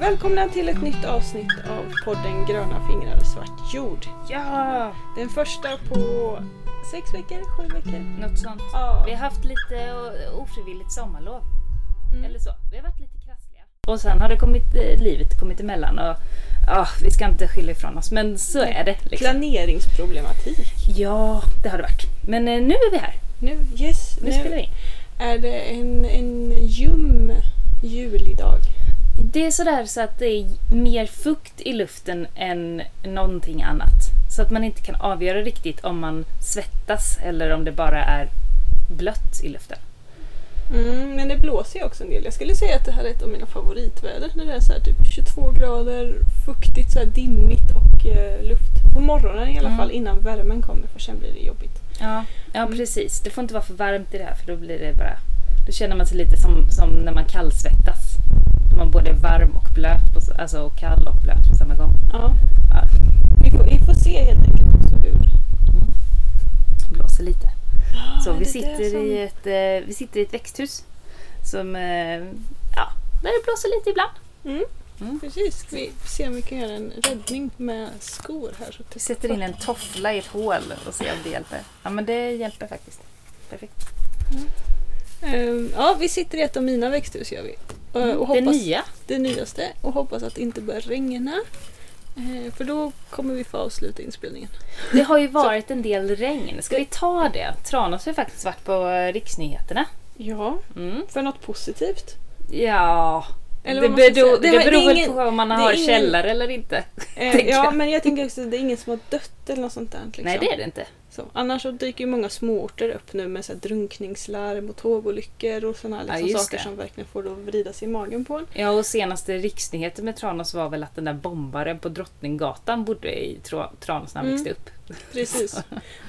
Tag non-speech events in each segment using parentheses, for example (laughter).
Välkomna till ett nytt avsnitt av podden Gröna fingrar svart jord. Ja! Den första på sex veckor, sju veckor. Något sånt. Ja. Vi har haft lite ofrivilligt sommarlov. Mm. Eller så. Vi har varit lite krassliga. Och sen har det kommit, eh, livet kommit emellan och ja, vi ska inte skylla ifrån oss. Men så är det. Liksom. Planeringsproblematik. Ja, det har det varit. Men eh, nu är vi här. Nu, yes, Nu nu spelar vi in. är det en, en ljum julidag. Det är sådär så att det är mer fukt i luften än någonting annat. Så att man inte kan avgöra riktigt om man svettas eller om det bara är blött i luften. Mm, men det blåser ju också en del. Jag skulle säga att det här är ett av mina favoritväder. När det är så här typ 22 grader, fuktigt, så här dimmigt och eh, luft. På morgonen i alla Mm. fall innan värmen kommer för sen blir det jobbigt. Ja, ja Mm. precis. Det får inte vara för varmt i det här för då blir det bara... Då känner man sig lite som, som när man kallsvettas. Då man både är varm och blöt, på, alltså och kall och blöt på samma gång. Ja. Ja. Vi, får, vi får se helt enkelt också hur. Blåser lite. Så Ja, vi det är sitter, som- i ett, eh, vi sitter i ett växthus som... Eh, ja, där det blåser lite ibland. Mm. Mm. Precis, vi ser om vi kan göra en räddning med skor här. Så Vi sätter in en toffla i ett hål och ser om det hjälper. Ja men det hjälper faktiskt. Perfekt. Ehm, ja, vi sitter i ett av mina växthus gör vi. Eh, Mm, och det hoppas, nya. det nyaste och hoppas att det inte börjar regna. Eh, för då kommer vi få avsluta inspelningen. Det har ju varit en del regn. Ska vi ta det? Tranås har ju faktiskt varit på riksnyheterna. Ja, Mm. för något positivt. Ja, Eller det, beror, det, har- beror ingen- på om man det har ingen- källare eller inte. Eh, ja, men jag tänker också att det är ingen som har dött eller något sånt där. Liksom. Nej, det är det inte. Så, annars så dyker ju många småorter upp nu med så här drunkningslarm och tågolyckor och sådana Ja, liksom just saker det. som verkligen får det vrida sig i magen på en. Ja, och senaste riksnyheten med Tranås var väl att den där bombaren på Drottninggatan bodde i Tra- Tranås när han Mm. växte upp. (laughs) Precis.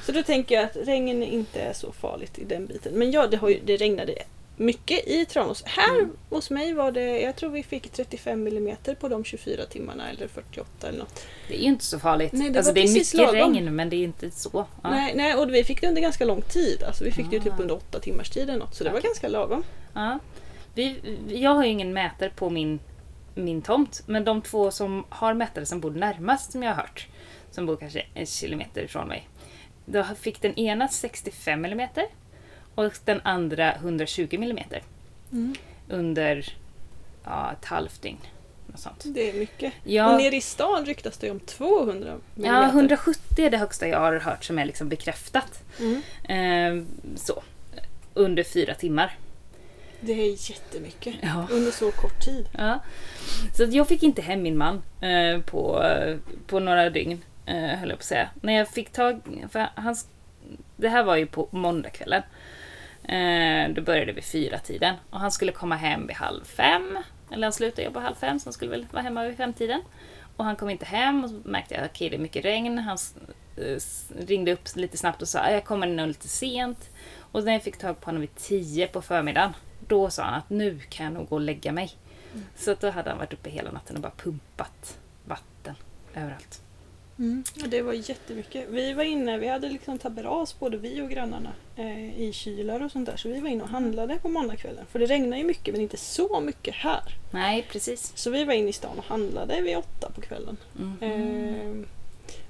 Så då tänker jag att regn inte är så farligt i den biten. Men ja, det, har ju, det regnade mycket i Tranås. Här Mm. hos mig var det, jag tror vi fick 35 millimeter på de 24 timmarna eller 48 eller något. Det är ju inte så farligt. Nej, det alltså var det är mycket lagom. regn men det är inte så. Ja. Nej, nej, och vi fick det under ganska lång tid. Alltså vi fick det ju typ Ah. under 8 timmars tid eller något. Så det var Okej. ganska lagom. Ja. Vi, jag har ju ingen mätare på min, min tomt, men de två som har mätare som bor närmast som jag har hört, som bor kanske en kilometer ifrån mig. Då fick den ena 65 millimeter och den andra 120 millimeter under ja, ett halvt dygn. Det är mycket. Ja. Och nere i stan ryktas det om 200 millimeter. Ja, 170 är det högsta jag har hört som är liksom bekräftat. Mm. Eh, så. Under fyra timmar. Det är jättemycket. Ja. Under så kort tid. Ja. Så jag fick inte hem min man eh, på, på några dygn, eh, höll jag på att säga. När jag fick tag... För hans, det här var ju på måndagskvällen. Eh, då började vi fyra tiden och han skulle komma hem vid halv fem. Eller han slutade jobba halv fem så han skulle väl vara hemma vid femtiden. Och han kom inte hem och så märkte jag att okej det är mycket regn. Han eh, ringde upp lite snabbt och sa "Ah, jag kommer nog lite sent. Och när jag fick tag på honom vid tio på förmiddagen. Då sa han att nu kan jag nog gå och lägga mig. Så att då hade han varit uppe hela natten och bara pumpat vatten överallt. Ja, det var jättemycket. Vi var inne, vi hade liksom taberas både vi och grannarna eh, i kylar och sånt där. Så vi var inne och handlade på måndagskvällen. För det regnar ju mycket men inte så mycket här. Nej, precis. Så vi var inne i stan och handlade vid åtta på kvällen. Mhm. Eh,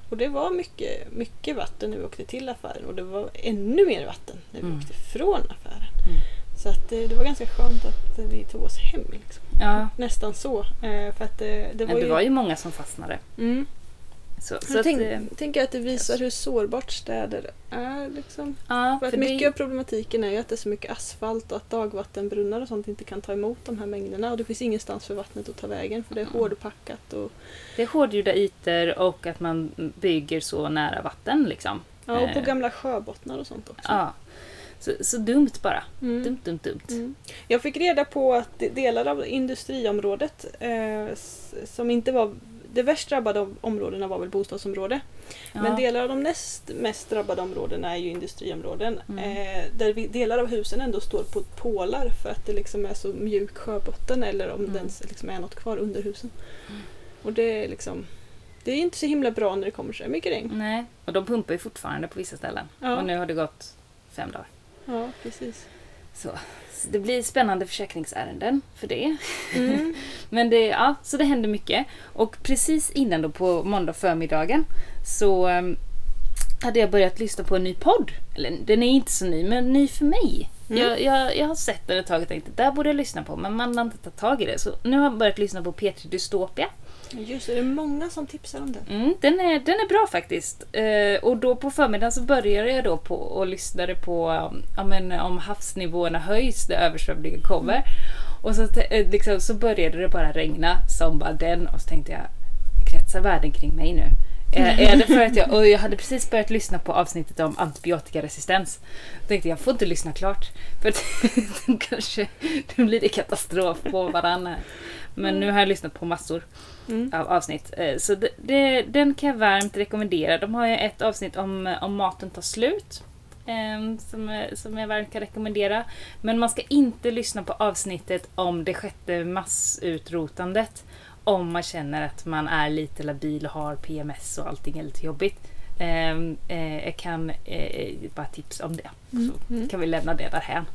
och det var mycket, mycket vatten när vi åkte till affären och det var ännu mer vatten när vi Mm. åkte från affären. Mm. Så att, eh, det var ganska skönt att vi tog oss hem. Liksom. Ja, Nästan så. Eh, för att, eh, det var men det ju... var ju många som fastnade. Mm. Så, så Jag att, tänk, eh, tänker att det visar hur sårbart städer är. Liksom. ja, För att för mycket det, av problematiken är ju att det är så mycket asfalt och att dagvattenbrunnar och sånt inte kan ta emot de här mängderna. Och det finns ingenstans för vattnet att ta vägen för det är Mm. hårdpackat. Och, det är hårdgjorda ytor och att man bygger så nära vatten liksom. ja, och på Eh. gamla sjöbottnar och sånt också. Ja. Så, så dumt bara. Mm. Dumt, dumt, dumt. Mm. Jag fick reda på att de- delar av industriområdet eh, som inte var det värst drabbade om- områdena var väl bostadsområde. Ja. Men delar av de näst mest drabbade områdena är ju industriområden. Mm. Eh, där vi, delar av husen ändå står på pålar för att det liksom är så mjuk sjöbotten eller om Mm. det liksom är något kvar under husen. Och det är liksom det är inte så himla bra när det kommer så mycket regn. Nej, och de pumpar ju fortfarande på vissa ställen. Ja. Och nu har det gått fem dagar. Ja, precis. Så. Så Det blir spännande försäkringsärenden för det. Mm. (laughs) Men det, ja, så det händer mycket. Och precis innan då på måndag förmiddagen så ehm, hade jag börjat lyssna på en ny podd. Eller den är inte så ny, men ny för mig. Mm. Jag, jag, jag har sett den ett tag och tänkt att där borde jag lyssna på, men man har inte tagit tag i det. Så nu har jag börjat lyssna på P3 Dystopia. Just det, det är många som tipsar om den. Mm, den, är, den är bra faktiskt. Eh, och då på förmiddagen så började jag då på och lyssnade på ja, men, om havsnivåerna höjs, det översvämningen kommer. Och så, eh, liksom, så började det bara regna som bara den och så tänkte jag, kretsar världen kring mig nu? Eh, är det för att jag, och jag hade precis börjat lyssna på avsnittet om antibiotikaresistens. Då tänkte jag, får inte lyssna klart. För att (laughs) då kanske det blir det katastrof på varann här. Men nu har jag lyssnat på massor Mm. av avsnitt. Eh, Så det, det, den kan jag varmt rekommendera. De har ju ett avsnitt om, om maten tar slut. eh, Som, eh, som jag varmt kan rekommendera. Men man ska inte lyssna på avsnittet om det sjätte massutrotandet. Om man känner att man är lite labil och har PMS och allting är lite jobbigt. Eh, eh, Jag kan eh, bara tips om det. Mm. Så Mm. kan vi lämna det därhän.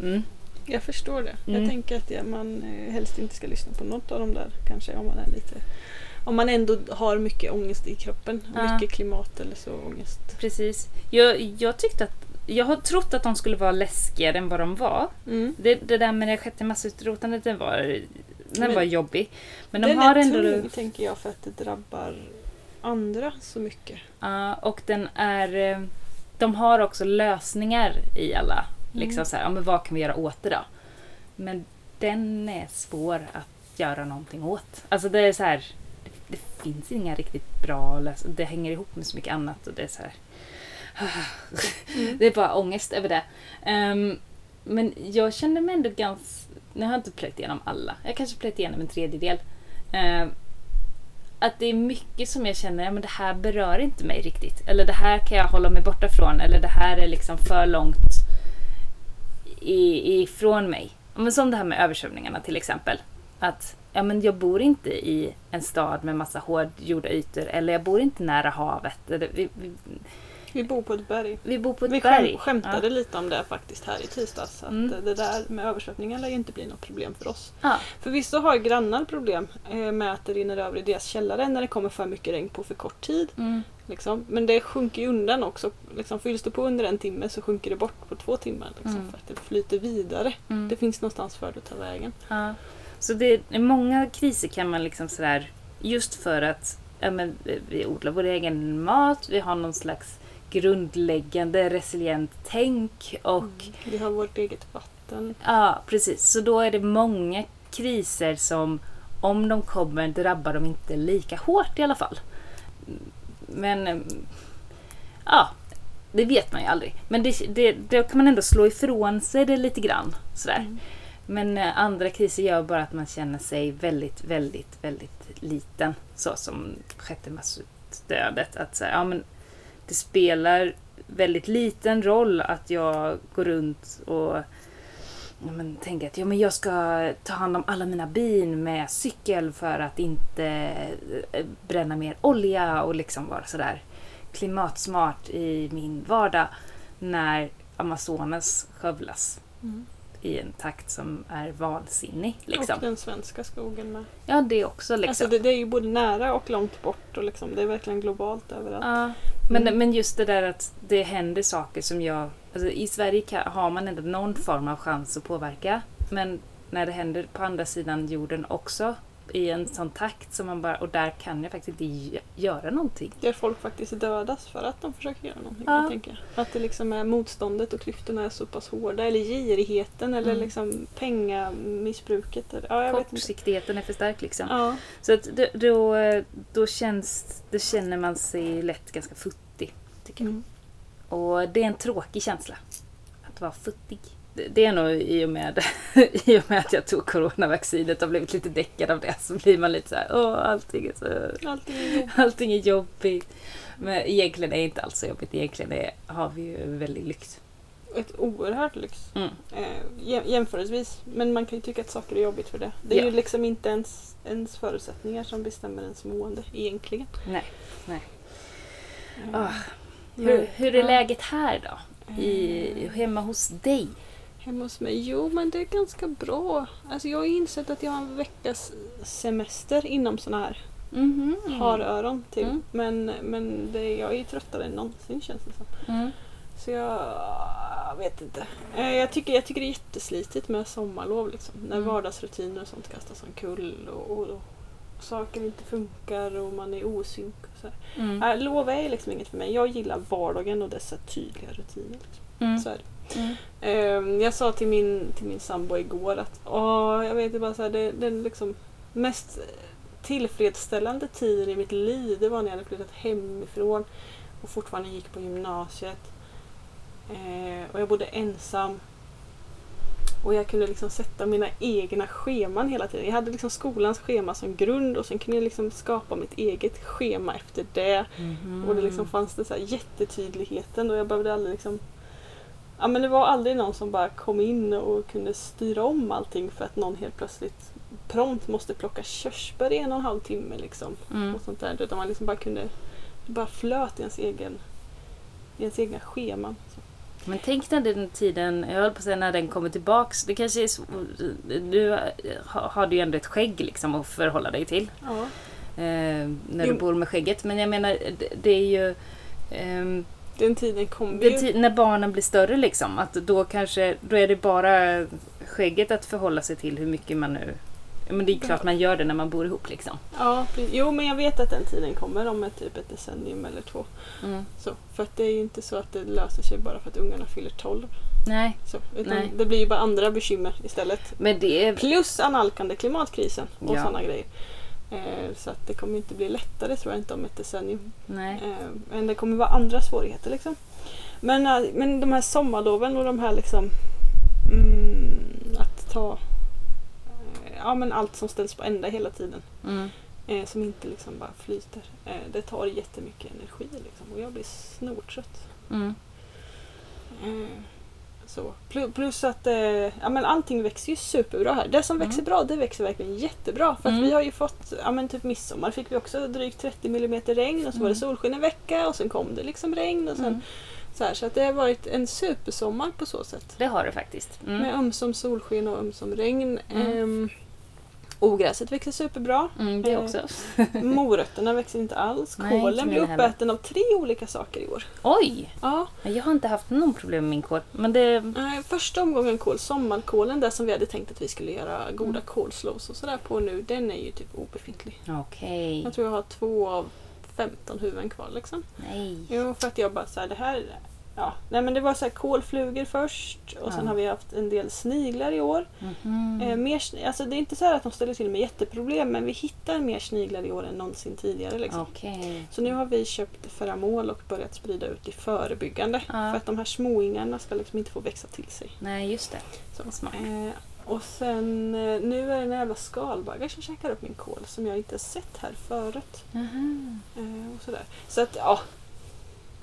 Mm. Jag förstår det. Mm. Jag tänker att ja, man eh, helst inte ska lyssna på något av dem där kanske om man är lite om man ändå har mycket ångest i kroppen. Ja. Mycket klimat eller så ångest. Precis. Jag, jag tyckte att jag har trott att de skulle vara läskigare än vad de var. Mm. Det, det där med det sjätte massutrotandet, den var, den var jobbig. Men de den har är ändå... tung tänker jag för att det drabbar andra så mycket. Ja, och den är... eh, De har också lösningar i alla. Mm. Liksom så här, ja, men vad kan vi göra åt det då? Men den är svår att göra någonting åt. Alltså det är så här... Det, finns inga riktigt bra lösningar. Det hänger ihop med så mycket annat och det är så här... (sighs) Mm. Det är bara ångest över det. Ehm, men jag kände mig ändå ganska... Nu har jag inte plöjt igenom alla. Jag kanske plöjt igenom en tredjedel. Eh, att det är mycket som jag känner, ja, men det här berör inte mig riktigt. Eller det här kan jag hålla mig borta från. Eller det här är liksom för långt i, ifrån mig. Men som det här med översvämningarna till exempel. Att ja, men jag bor inte i en stad med massa hårdgjorda ytor. Eller jag bor inte nära havet. Vi, bor på ett berg. vi bor på ett Vi berg. skäm, skämtade lite om det faktiskt här i tisdags. Att Mm. eh, det där med översvämningar lär ju inte bli något problem för oss. Ja. Förvisso har grannar problem eh, med att det rinner över i deras källare när det kommer för mycket regn på för kort tid. Mm. Liksom. Men det sjunker ju undan också. Liksom, fylls det på under en timme så sjunker det bort på två timmar. Liksom, Mm. För att det flyter vidare. Mm. Det finns någonstans för det att ta vägen. Ja. Så det är många kriser kan man liksom sådär, just för att ja, men, vi odlar vår egen mat, vi har någon slags grundläggande resilient tänk och Vi har vårt eget vatten. ja, precis. Så då är det många kriser som om de kommer drabbar de inte lika hårt i alla fall. Men mm, ja, det vet man ju aldrig. Men det, det, då kan man ändå slå ifrån sig det lite grann. Sådär. Mm. Men eh, andra kriser gör bara att man känner sig väldigt, väldigt, väldigt liten. Så som sjätte massutdödet. Att så här, ja, men det spelar väldigt liten roll att jag går runt och ja, men, tänker att ja, men jag ska ta hand om alla mina bin med cykel för att inte eh, bränna mer olja och liksom vara sådär klimatsmart i min vardag när Amazonas skövlas Mm i en takt som är vansinnig. Liksom. Och den svenska skogen med. Ja, det också. Liksom. Alltså det, det är ju både nära och långt bort. Och liksom, det är verkligen globalt överallt. Ja, men, Mm. men just det där att det händer saker som jag... Alltså I Sverige kan, har man ändå någon form av chans att påverka. Men när det händer på andra sidan jorden också i en sån takt som man bara... Och där kan jag faktiskt inte gö- göra någonting. Där folk faktiskt dödas för att de försöker göra någonting. Ja. Jag tänker. Att det liksom är motståndet och klyftorna är så pass hårda. Eller girigheten eller Mm. liksom pengamissbruket. Eller, ja, jag vet inte. Kortsiktigheten är för stark liksom. Ja. Så att då, då, då, känns, då känner man sig lätt ganska futtig. Tycker jag. Mm. Och det är en tråkig känsla. Att vara futtig. Det- är nog i och med, (laughs) i och med att jag tog coronavaccinet och blivit lite däckad av det så blir man lite så här, åh allting är så... Allting är jobbigt. Allting är jobbigt. Men egentligen är det inte alls så jobbigt. Egentligen är, har vi ju väldigt lyx. Ett oerhört lyx. Mm. Eh, jäm- jämförelsevis. Men man kan ju tycka att saker är jobbigt för det. Det är Ja. ju liksom inte ens, ens förutsättningar som bestämmer ens mående egentligen. Nej. Eh, Ah. Hur, hur är ja. läget här då? I, Eh, hemma hos dig? Hemma hos mig? Jo, men det är ganska bra. Alltså jag har insett att jag har en veckas semester inom såna här Mhm. haröron. Typ. Mm. Men, men det, jag är ju tröttare än någonsin känns det som. Mm. Så jag, jag vet inte. Eh, Jag tycker, jag tycker det är jätteslitigt med sommarlov. Liksom. När Mm. vardagsrutiner och sånt kastas omkull och, och, och saker inte funkar och man är osynk. Och så här. Mm. Äh, lov är liksom inget för mig. Jag gillar vardagen och dessa tydliga rutiner. Liksom. Mm. Så är det. Mm. Ehm, jag sa till min, till min sambo igår att åh, jag vet inte bara så här, det, den liksom mest tillfredsställande tiden i mitt liv det var när jag hade flyttat hemifrån och fortfarande gick på gymnasiet. Eh, och jag bodde ensam. Och jag kunde liksom sätta mina egna scheman hela tiden. Jag hade liksom skolans schema som grund och sen kunde jag liksom skapa mitt eget schema efter det. Mhm. Och det liksom fanns det så här jättetydligheten och jag behövde aldrig liksom Ja men det var aldrig någon som bara kom in och kunde styra om allting för att någon helt plötsligt prompt måste plocka körsbär i en och en halv timme liksom. Mm. Och sånt där. Utan man liksom bara kunde, det bara flöt i ens egen i ens egna scheman. Så. Men tänk när den tiden, jag höll på att säga när den kommer tillbaks. Det kanske är du har, du ju ändå ett skägg liksom att förhålla dig till. Ja. Eh, när du Jo. bor med skägget. Men jag menar, det, det är ju... ehm, Den tiden kommer ju. när barnen blir större liksom. Att då kanske, då är det bara skägget att förhålla sig till hur mycket man nu... Men det är klart man gör det när man bor ihop liksom. Ja, jo men jag vet att den tiden kommer om ett, typ ett decennium eller två. Mm. Så, för att det är ju inte så att det löser sig bara för att ungarna fyller 12. Nej, Så, Nej. det blir ju bara andra bekymmer istället. men det är... Plus analkande klimatkrisen och Ja. sådana grejer. Eh, så att det kommer inte bli lättare tror jag inte om ett decennium. Nej. Eh, men det kommer vara andra svårigheter liksom. Men, eh, men de här sommarloven och de här liksom mm, att ta eh, ja, men allt som ställs på ända hela tiden. Mm. Eh, som inte liksom bara flyter. Eh, det tar jättemycket energi liksom, och jag blir snortrött. Mm. Så. Plus, att eh, ja, men allting växer ju superbra här. Det som Mm. växer bra det växer verkligen jättebra. För att Mm. vi har ju fått, ja men typ midsommar fick vi också drygt 30 mm regn och så var det Mm. solsken en vecka och sen kom det liksom regn. Och sen, Mm. så, här, så att det har varit en supersommar på så sätt. Det har det faktiskt. Mm. Med ömsom solsken och ömsom regn. Mm. Ehm, ogräset växer superbra. Mm, det Eh, också. (laughs) Morötterna växer inte alls. Nej, Kålen blir uppäten av tre olika saker i år. Oj! Ja, Jag har inte haft någon problem med min kål. Men det... Nej, första omgången kål, sommarkålen, där som vi hade tänkt att vi skulle göra goda Mm. kolslows och sådär på nu, den är ju typ obefintlig. Okej. Jag tror jag har två av 15 huvuden kvar liksom. Nej. Jo, för att jag bara såhär, det här... Ja, nej men det var så här kolflugor först och sen Ja. har vi haft en del sniglar i år. Mhm. Eh, mer, alltså det är inte så här att de ställer till med jätteproblem men vi hittar mer sniglar i år än någonsin tidigare. Liksom. Okej. Så nu har vi köpt Ferramol och börjat sprida ut i förebyggande. Ja. För att de här småingarna ska liksom inte få växa till sig. Nej, just det. Så. Smart. Eh, och sen eh, nu är det några jävla skalbaggar som käkar upp min kål som jag inte sett här förut. Aha. Eh, och sådär. Så att ja.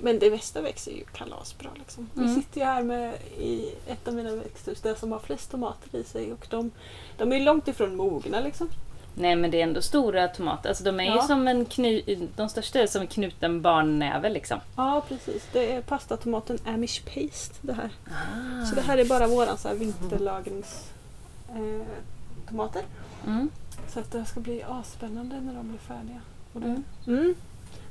Men det mesta växer ju kalasbra liksom. Vi Mm. sitter ju här med i ett av mina växthus, det som har flest tomater i sig och de, de är ju långt ifrån mogna liksom. Nej, men det är ändå stora tomater. Alltså de är ju Ja. som en knu... De största är som en knuten barnnäve liksom. Ja precis, det är pastatomaten Amish Paste det här. Ah. Så det här är bara våran så här vinterlagrings eh, tomater. Mm. Så att det ska bli asspännande när de blir färdiga. Och det, Mm. Mm.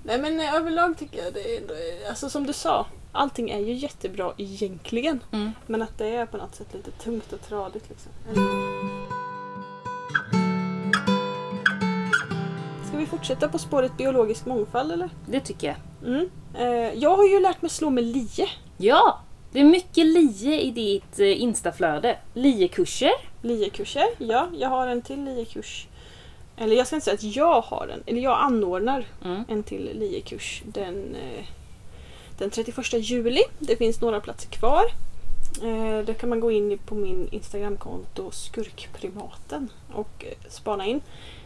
Nej men eh, överlag tycker jag det är, ändå- alltså som du sa, allting är ju jättebra egentligen. Mm. Men att det är på något sätt lite tungt och tradigt liksom. Ska vi fortsätta på spåret biologisk mångfald eller? Det tycker jag. Mm. Eh, jag har ju lärt mig slå med lie. Ja! Det är mycket lie i ditt eh, instaflöde. Liekurser. Liekurser, ja. Jag har en till liekurs. Eller jag ska inte säga att jag har en, eller jag anordnar Mm. en till liekurs den, eh, den 31 juli. Det finns några platser kvar. Eh, Där kan man gå in på min Instagramkonto Skurkprimaten och eh, spana in.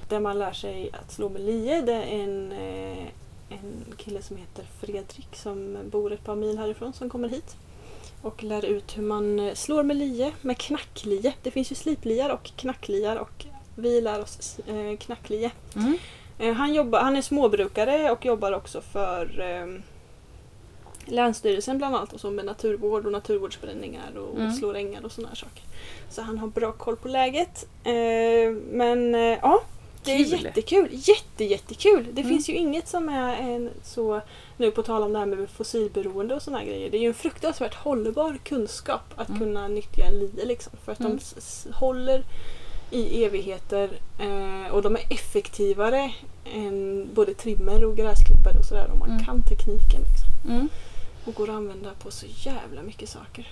Där man lär sig att slå med lie. Det är en, en kille som heter Fredrik som bor ett par mil härifrån som kommer hit. Och lär ut hur man slår med lie, med knacklie. Det finns ju slipliar och knackliar och vi lär oss eh, knacklie. Mm. Eh, Han, jobbar, han är småbrukare och jobbar också för eh, Länsstyrelsen bland annat och så med naturvård och naturvårdsbränningar och Mm. slår ängar och sådana här saker. Så han har bra koll på läget. Eh, men eh, ja, det är Kul. jättekul. Jätte, jättekul. Det Mm. finns ju inget som är en så, nu på tal om det här med fossilberoende och sådana grejer. Det är ju en fruktansvärt hållbar kunskap att Mm. kunna nyttja en lie liksom. För att Mm. de s- håller i evigheter eh, och de är effektivare än både trimmer och gräsklippare och sådär om man Mm. kan tekniken. Liksom. Mm. Och går att använda på så jävla mycket saker.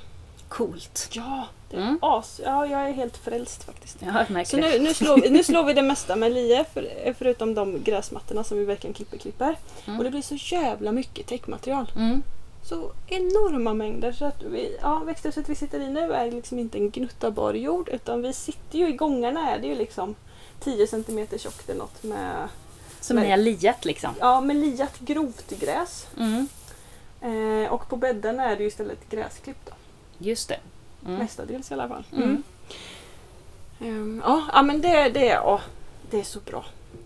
Coolt. Ja, det är Mm. as. Ja, jag är helt frälst faktiskt. Ja, Så nu, nu, slår vi, nu slår vi det mesta med lie för, förutom de gräsmattorna som vi verkligen klipper klipper. Mm. Och det blir så jävla mycket täckmaterial. Så enorma mängder. Så att vi, ja, växthuset vi sitter i nu är liksom inte en gnutta bar jord utan vi sitter ju i gångarna är det ju liksom 10 cm tjockt eller något med, Som ni har liat liksom. ja, med liat grovt gräs. Mm. Eh, och på bädden är det ju istället gräsklipp då. Just det. Mm. Mestadels i alla fall. Mm. Ja, ja, men det, det, ja, det är så bra.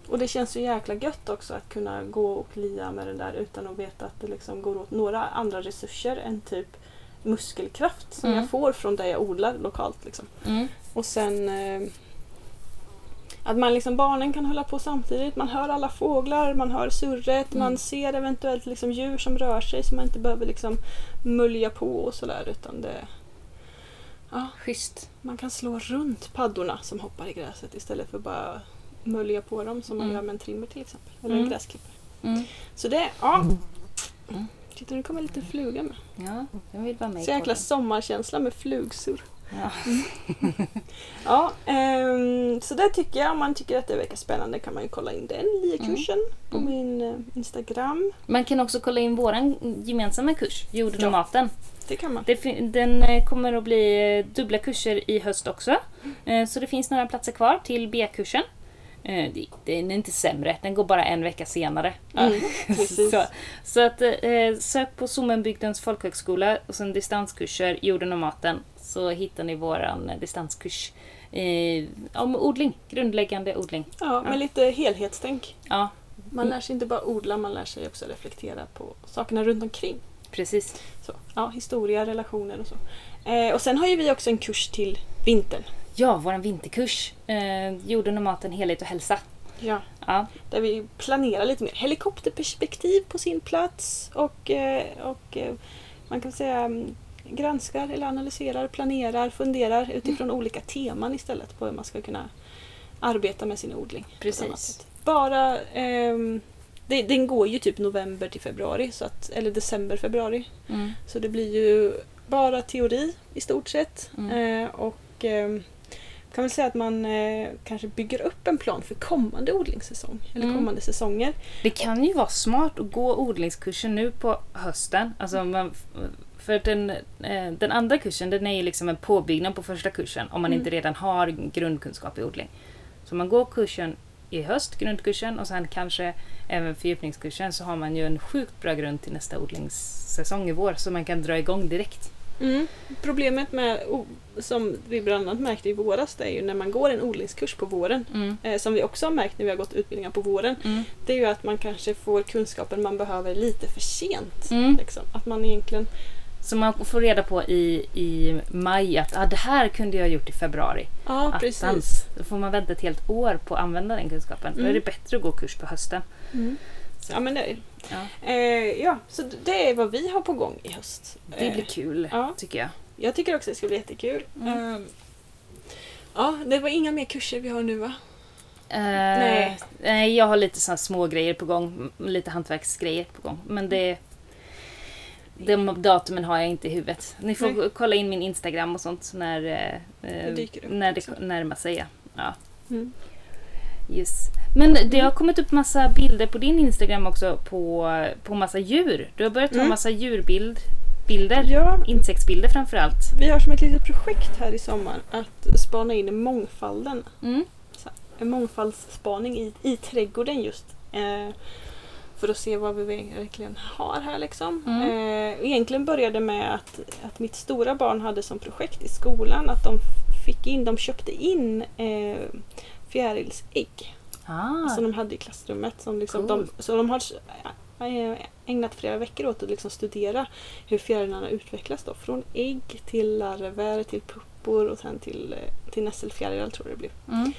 Och det känns så jäkla gött också att kunna gå och lia med den där utan att veta att det liksom går åt några andra resurser än typ muskelkraft som Mm. jag får från det jag odlar lokalt. Liksom. Mm. Och sen eh, att man liksom, barnen kan hålla på samtidigt. Man hör alla fåglar, man hör surret, Mm. man ser eventuellt liksom djur som rör sig så man inte behöver liksom mölja på och sådär utan det Ja, Schysst. man kan slå runt paddorna som hoppar i gräset istället för bara mölja på dem som man Mm. gör med en trimmer till exempel. Eller Mm. en gräsklippare. Mm. Så det, ja. Mm. Titta nu kommer en liten fluga med. Ja, jag vill vara med Så jäkla sommarkänsla med flugsurr. Ja. (laughs) Ja, ehm, så det tycker jag. Om man tycker att det verkar spännande kan man ju kolla in den LIE-kursen på Mm. min eh, Instagram. Man kan också kolla in våran gemensamma kurs, Jorden Ja. och maten. Det kan man. Det, den eh, kommer att bli eh, dubbla kurser i höst också. Eh, Så det finns några platser kvar till B-kursen. Eh, det- Den är inte sämre, den går bara en vecka senare. Mm, (laughs) så, så att eh, sök på Sommenbygdens folkhögskola och sen distanskurser Jorden och maten så hittar ni våran eh, distanskurs om odling, grundläggande odling. Ja, med Ja. lite helhetstänk. Ja, Man lär sig inte bara odla, man lär sig också reflektera på sakerna runt omkring. precis. Så, ja, historia, relationer och så. Och sen har ju vi också en kurs till vintern. Ja, våran vinterkurs. Eh, jorden och maten, helhet och hälsa. Ja. Ja, Där vi planerar lite mer helikopterperspektiv på sin plats och, eh, och eh, man kan säga mm, granskar eller analyserar, planerar, funderar utifrån olika teman istället på hur man ska kunna arbeta med sin odling. Precis. Bara, det, den går ju typ november till februari, så att, eller december, februari. mm. Så det blir ju bara teori i stort sett. Mm. Eh, och ehm, kan väl säga att man eh, kanske bygger upp en plan för kommande odlingssäsong. Eller Mm. kommande säsonger. Det kan ju vara smart att gå odlingskursen nu på hösten. Alltså man, för den, eh, den andra kursen den är ju liksom en påbyggnad på första kursen om man Mm. inte redan har grundkunskap i odling. Så man går kursen i höst, grundkursen, och sen kanske även fördjupningskursen så har man ju en sjukt bra grund till nästa odlingssäsong i vår så man kan dra igång direkt. Problemet med, som vi bland annat märkte i våras, det är ju när man går en odlingskurs på våren. Mm. Eh, som vi också har märkt när vi har gått utbildningar på våren. Mm. Det är ju att man kanske får kunskapen man behöver lite för sent. Mm. Liksom. Att man egentligen... Så man får reda på i, i maj att ah, det här kunde jag ha gjort i februari. Ja, Attans. precis. Då får man vänta ett helt år på att använda den kunskapen. Då är Mm. det bättre att gå kurs på hösten. Ja, men det, Ja. eh, ja, så det är vad vi har på gång i höst. Det blir Eh, kul, ja. tycker jag. Jag tycker också det ska bli jättekul. Mm. Ehm, ja, det var inga mer kurser vi har nu va? Nej. nej. Jag har lite såna små grejer på gång. Lite hantverksgrejer på gång. Men det... De datumen har jag inte i huvudet. Ni får Nej. kolla in min Instagram och sånt när, eh, Det upp, när det närmar sig. ja. Ja. Mm. Yes. Men det har kommit upp massa bilder på din Instagram också på, på massa djur. Du har börjat ta Mm. massa djurbild, bilder. Ja, Insektsbilder framförallt. vi har som ett litet projekt här i sommar att spana in mångfalden. Mm. En mångfaldsspaning i, i trädgården just. Eh, för att se vad vi verkligen har här liksom. Mm. Eh, egentligen började med att, att mitt stora barn hade som projekt i skolan att de fick in, de köpte in eh, fjärilsägg. Ah. som de hade i klassrummet. Som liksom Cool. de, så de har, eh, ägnat flera veckor åt att liksom studera hur fjärilarna utvecklas då. Från ägg till larver, till puppor och sen till, eh, till nässelfjärilar tror jag det blev. Mm.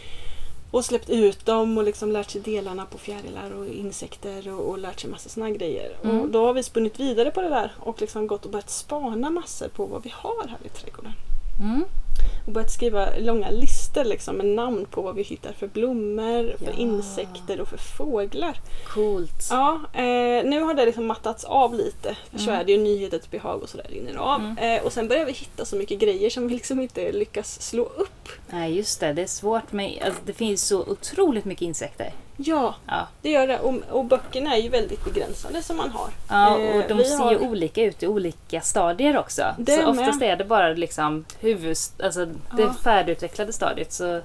Och släppt ut dem och liksom lärt sig delarna på fjärilar och insekter och, och lärt sig massa här grejer. Mm. Och då har vi spunnit vidare på det där och liksom gått och börjat spana massor på vad vi har här i trädgården. Mm. Och börjat skriva långa listor liksom, med namn på vad vi hittar för blommor, för Ja. insekter och för fåglar. Coolt. Ja, eh, nu har det liksom mattats av lite. För så Mm. är det ju nyhetens behag och sådär rinner av. Mm. Eh, och sen börjar vi hitta så mycket grejer som vi liksom inte lyckas slå upp. Nej, just det. Det är svårt med... Alltså, det finns så otroligt mycket insekter. Ja, Ja. det gör det. Och, och böckerna är ju väldigt begränsade som man har. Ja, Eh, och de vi ser har- ju olika ut i olika stadier också. Det så med. oftast är det bara liksom huvud, alltså det Ja. färdigutvecklade stadiet. Så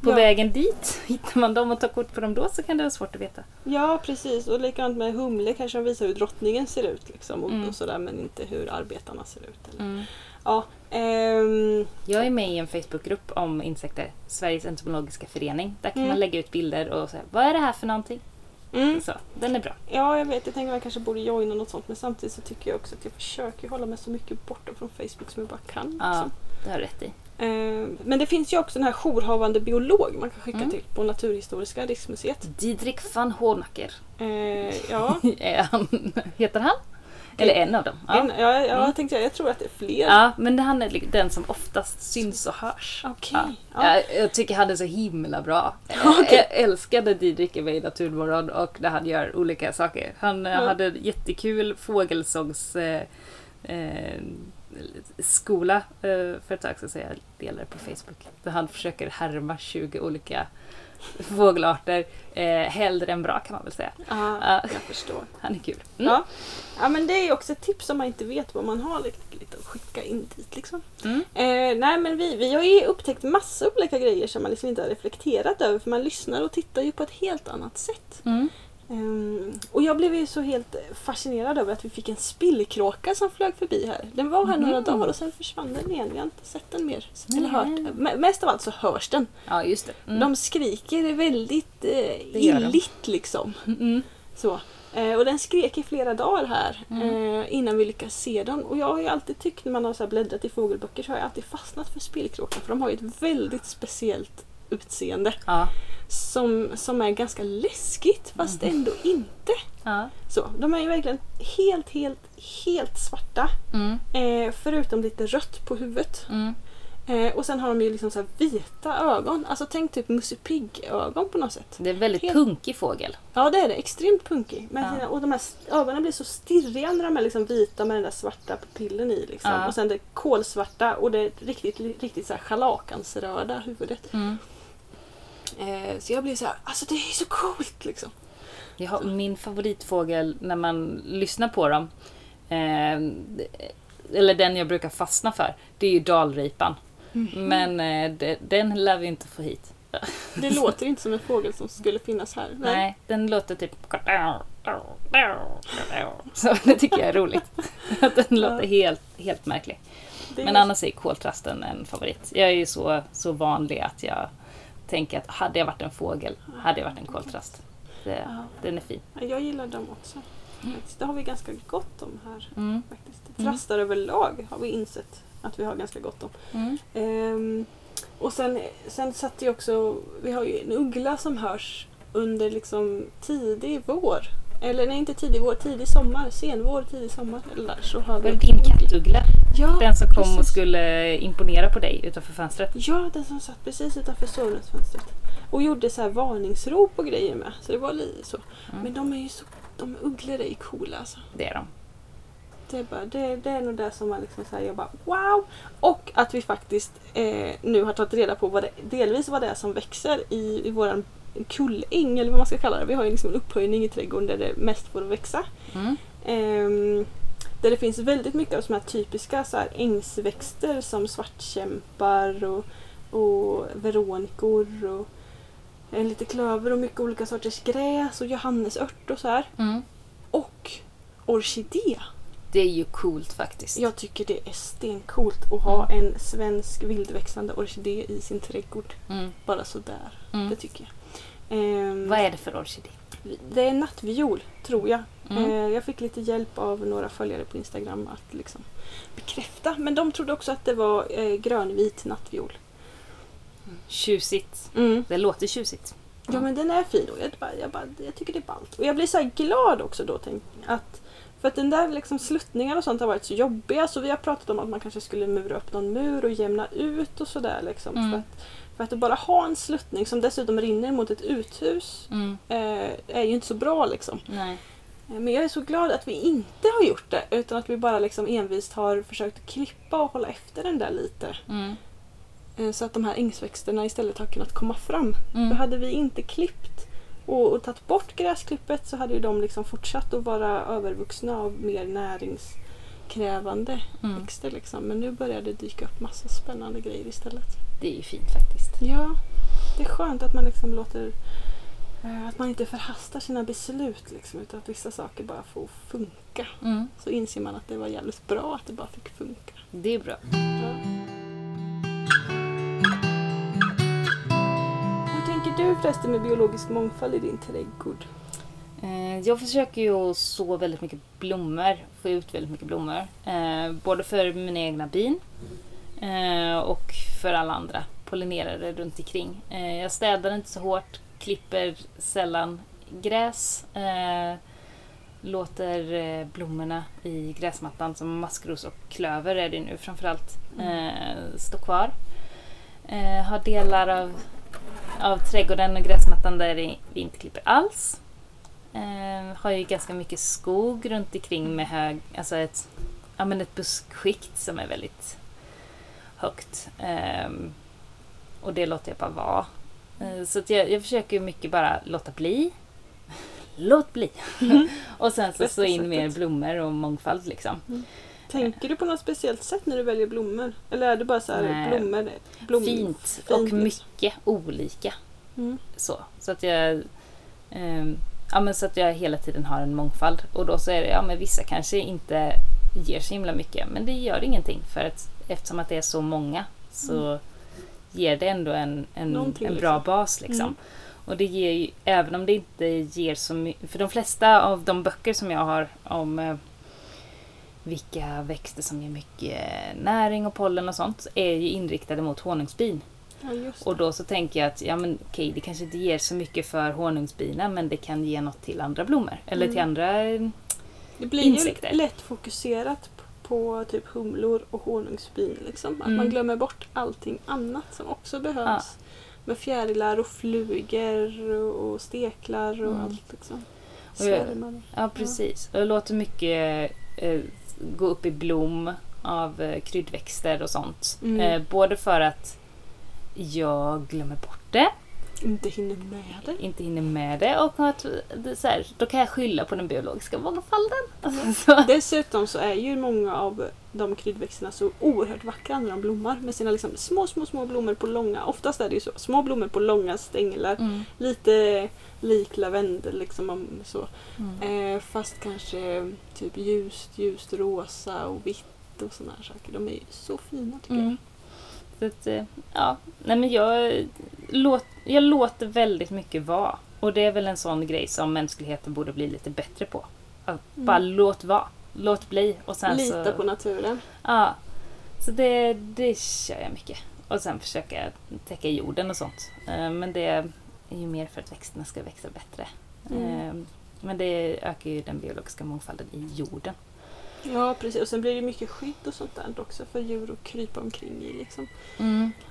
på Ja. vägen dit, (laughs) hittar man dem och tar kort på dem då så kan det vara svårt att veta. Ja, precis. Och likadant med humle kanske de visar hur drottningen ser ut. Liksom, och, Mm. och sådär, men inte hur arbetarna ser ut. Eller. Ja, ehm, Jag är med i en Facebookgrupp om insekter, Sveriges entomologiska förening. Där kan Mm. man lägga ut bilder och säga vad är det här för någonting? mm. Så, den är bra. Ja, jag vet. Jag tänker att jag kanske borde joina något sånt. Men samtidigt så tycker jag också att jag försöker hålla mig så mycket borta från Facebook som jag bara kan. Ja, liksom. det har du rätt i. Ehm, men det finns ju också den här jourhavande biolog man kan skicka Mm. till på Naturhistoriska riksmuseet. Didrik van Hoornacker. Eh, ja, (laughs) Är han, heter han? Eller en av dem. Ja. en, ja, ja Mm. jag tänkte jag tror att det är fler. Ja, men han är den som oftast syns och hörs. Okej. Ja. Ja. Jag, jag tycker han är så himla bra. (laughs) Okej. Jag älskade Didrik med i Naturmorgon och när han gör olika saker. Han Ja. hade en jättekul fågelsångs... Eh, eh, skola eh, för ett tag sedan, så jag delade på Facebook. Där han försöker härma 20 olika fågelarter. Eh, hellre än bra kan man väl säga. Ja, Ja. jag förstår. Han är kul. Mm. Ja. ja, men det är också ett tips om man inte vet vad man har lite, lite att skicka in dit. Liksom. Mm. Eh, nej, men vi, vi har ju upptäckt massa olika grejer som man liksom inte har reflekterat över för man lyssnar och tittar ju på ett helt annat sätt. Mm. Ehm, och jag blev ju så helt fascinerad över att vi fick en spillkråka som flög förbi här. Den var här några Mhm. dagar och sen försvann den igen. Vi har inte sett den mer. Eller hört. M- mest av allt så hörs den. Ja, just det. Mm. De skriker väldigt eh, illigt liksom. Mm. Så. Eh, och den skrek i flera dagar här Mm. eh, innan vi lyckades se den. Och jag har ju alltid tyckt när man har så bläddrat i fågelböcker så har jag alltid fastnat för spillkråkan för de har ju ett väldigt speciellt utseende Ja. som, som är ganska läskigt fast Mm. ändå inte. Ja. Så, de är ju verkligen helt, helt, helt svarta. Mm. Eh, förutom lite rött på huvudet. Mm. Eh, och sen har de ju liksom så vita ögon. Alltså tänk typ Musse Pigg-ögon på något sätt. Det är en väldigt Helt- punkig fågel. Ja det är det, extremt punkig. Men Ja. och de här ögonen blir så stirriga när de är liksom vita med den där svarta pupillen i. Liksom. Ja. Och sen det kolsvarta och det riktigt, riktigt så här schalakansröda huvudet. Mm. Eh, så jag blir så här, alltså det är så coolt liksom. Har min favoritfågel när man lyssnar på dem. Eh, eller den jag brukar fastna för. Det är ju dalripan. Mhm. Men eh, den lär vi inte få hit. Det låter inte som en fågel som skulle finnas här. Nej, den låter typ... Så det tycker jag är roligt. Att den låter helt, helt märklig. Men annars är koltrasten en favorit. Jag är ju så, så vanlig att jag tänker att hade jag varit en fågel hade jag varit en koltrast. Det, Ja. den är fin. Ja, Jag gillar dem också. faktiskt. Det har vi ganska gott om här. Mm. faktiskt. Mm. Trastar överlag har vi insett att vi har ganska gott om. Mm. Ehm, och sen, sen satt ju också, vi har ju en uggla som hörs under liksom tidig vår. Eller nej, inte tidig vår, tidig sommar, senvår, tidig sommar. Eller där, så har Var det din kattuggla? Ja, Den som kom och precis. skulle imponera på dig utanför fönstret? Ja, den som satt precis utanför sovrumsfönstret. Och gjorde så här varningsrop och grejer med. Så det var lite så. Mm. Men de är ju så, de ugglor är ju coola alltså. Det är de. Det är, bara, det, det är nog det som man liksom så här, jag bara wow! Och att vi faktiskt eh, nu har tagit reda på vad det, delvis vad det är som växer i, i våran kulläng eller vad man ska kalla det. Vi har ju liksom en upphöjning i trädgården där det mest får växa. Mm. Ehm, där det finns väldigt mycket av såna här typiska så här ängsväxter som svartkämpar och, och veronikor och eh, lite klöver och mycket olika sorters gräs och johannesört och så här. Mm. Och orkidé. Det är ju coolt faktiskt. Jag tycker det är stencoolt att ha en svensk vildväxande orkidé i sin trädgård. Mm. Bara sådär. Mm. Det tycker jag. Ehm, Vad är det för orkidé? Det är nattviol, tror jag. Mm. Eh, jag fick lite hjälp av några följare på Instagram att liksom bekräfta. Men de trodde också att det var eh, grönvit nattviol. Tjusigt. Mm. Det låter tjusigt. Ja men den är fin och jag, bara, jag, bara, jag tycker det är ballt. Och jag blir så glad också då. Tänk, att, för att den där liksom sluttningar och sånt har varit så jobbiga så vi har pratat om att man kanske skulle mura upp någon mur och jämna ut och sådär. Liksom, Mm. för, att, för att bara ha en sluttning som dessutom rinner mot ett uthus Mm. eh, är ju inte så bra liksom. Nej. Eh, Men jag är så glad att vi inte har gjort det utan att vi bara liksom envist har försökt klippa och hålla efter den där lite. Mm. Eh, Så att de här ängsväxterna istället har kunnat komma fram. Mm. För hade vi inte klippt och, och tagit bort gräsklippet så hade ju de liksom fortsatt att vara övervuxna av mer näringskrävande Mm. växter. Liksom. Men nu börjar det dyka upp massa spännande grejer istället. Det är ju fint faktiskt. Ja, det är skönt att man liksom låter eh, att man inte förhastar sina beslut liksom, utan att vissa saker bara får funka. Mm. Så inser man att det var jävligt bra att det bara fick funka. Det är bra. Ja. Hur tänker du förresten med biologisk mångfald i din trädgård? Eh, jag försöker ju att så väldigt mycket blommor, få ut väldigt mycket blommor. Eh, både för mina egna bin eh, och för alla andra pollinerare runt omkring. Jag städar inte så hårt, klipper sällan gräs. Låter blommorna i gräsmattan som maskros och klöver är det nu framförallt stå kvar. Har delar av, av trädgården och gräsmattan där vi inte klipper alls. Eh, har ju ganska mycket skog runt omkring med hög, alltså ett, ja, men ett buskskikt som är väldigt högt. Ehm, och det låter jag bara vara. Eh, så att jag, jag försöker ju mycket bara låta bli. (laughs) Låt bli! (laughs) och sen så så in mer blommor och mångfald liksom. Tänker du på något speciellt sätt när du väljer blommor? Eller är det bara så här Nej. blommor? Blom... Fint och mycket olika. Mm. så. Så att jag ehm, ja, men så att jag hela tiden har en mångfald. Och då så är det, ja men vissa kanske inte ger så himla mycket. Men det gör ingenting för att eftersom att det är så många så ger det ändå en, en, en bra liksom. bas liksom. Mm. Och det ger ju, även om det inte ger så mycket, för de flesta av de böcker som jag har om eh, vilka växter som ger mycket näring och pollen och sånt är ju inriktade mot honungsbin. Ja. Och då så tänker jag att ja, men, okej, det kanske inte ger så mycket för honungsbina men det kan ge något till andra blommor. Eller till Mm. andra... eh, Det blir insekter. ju lätt fokuserat på, typ humlor och honungsbin. Liksom. Att Mm. man glömmer bort allting annat som också behövs. Med fjärilar och flugor och, steklar och Mm. allt. Liksom. Svärmare. Ja, precis. Och jag låter mycket eh, gå upp i blom av eh, kryddväxter och sånt. Mm. Eh, både för att jag glömmer bort det, Inte hinner med det. inte hinner med det och att det, så här, då kan jag skylla på den biologiska mångfalden. Alltså, (laughs) så. Dessutom så är ju många av de kryddväxterna så oerhört vackra när de blommar med sina liksom små, små, små blommor på långa, oftast är det ju så, små blommor på långa stänglar. Mm. Lite lik lavendel liksom om så. Mm. Eh, fast kanske typ ljust, ljust rosa och vitt och sådana här saker. De är ju så fina tycker Mm. Så att, eh, ja, nej men jag, låt, jag låter väldigt mycket vara. Och det är väl en sån grej som mänskligheten borde bli lite bättre på. Att Mm. bara låt vara. Låt bli. Och sen. Lita så, på naturen. Ja. Så det, det kör jag mycket. Och sen försöka täcka jorden och sånt. Eh, Men det är ju mer för att växterna ska växa bättre. Mm. Eh, Men det ökar ju den biologiska mångfalden i jorden. Ja precis och sen blir det mycket skydd och sånt där också för djur att krypa omkring i liksom.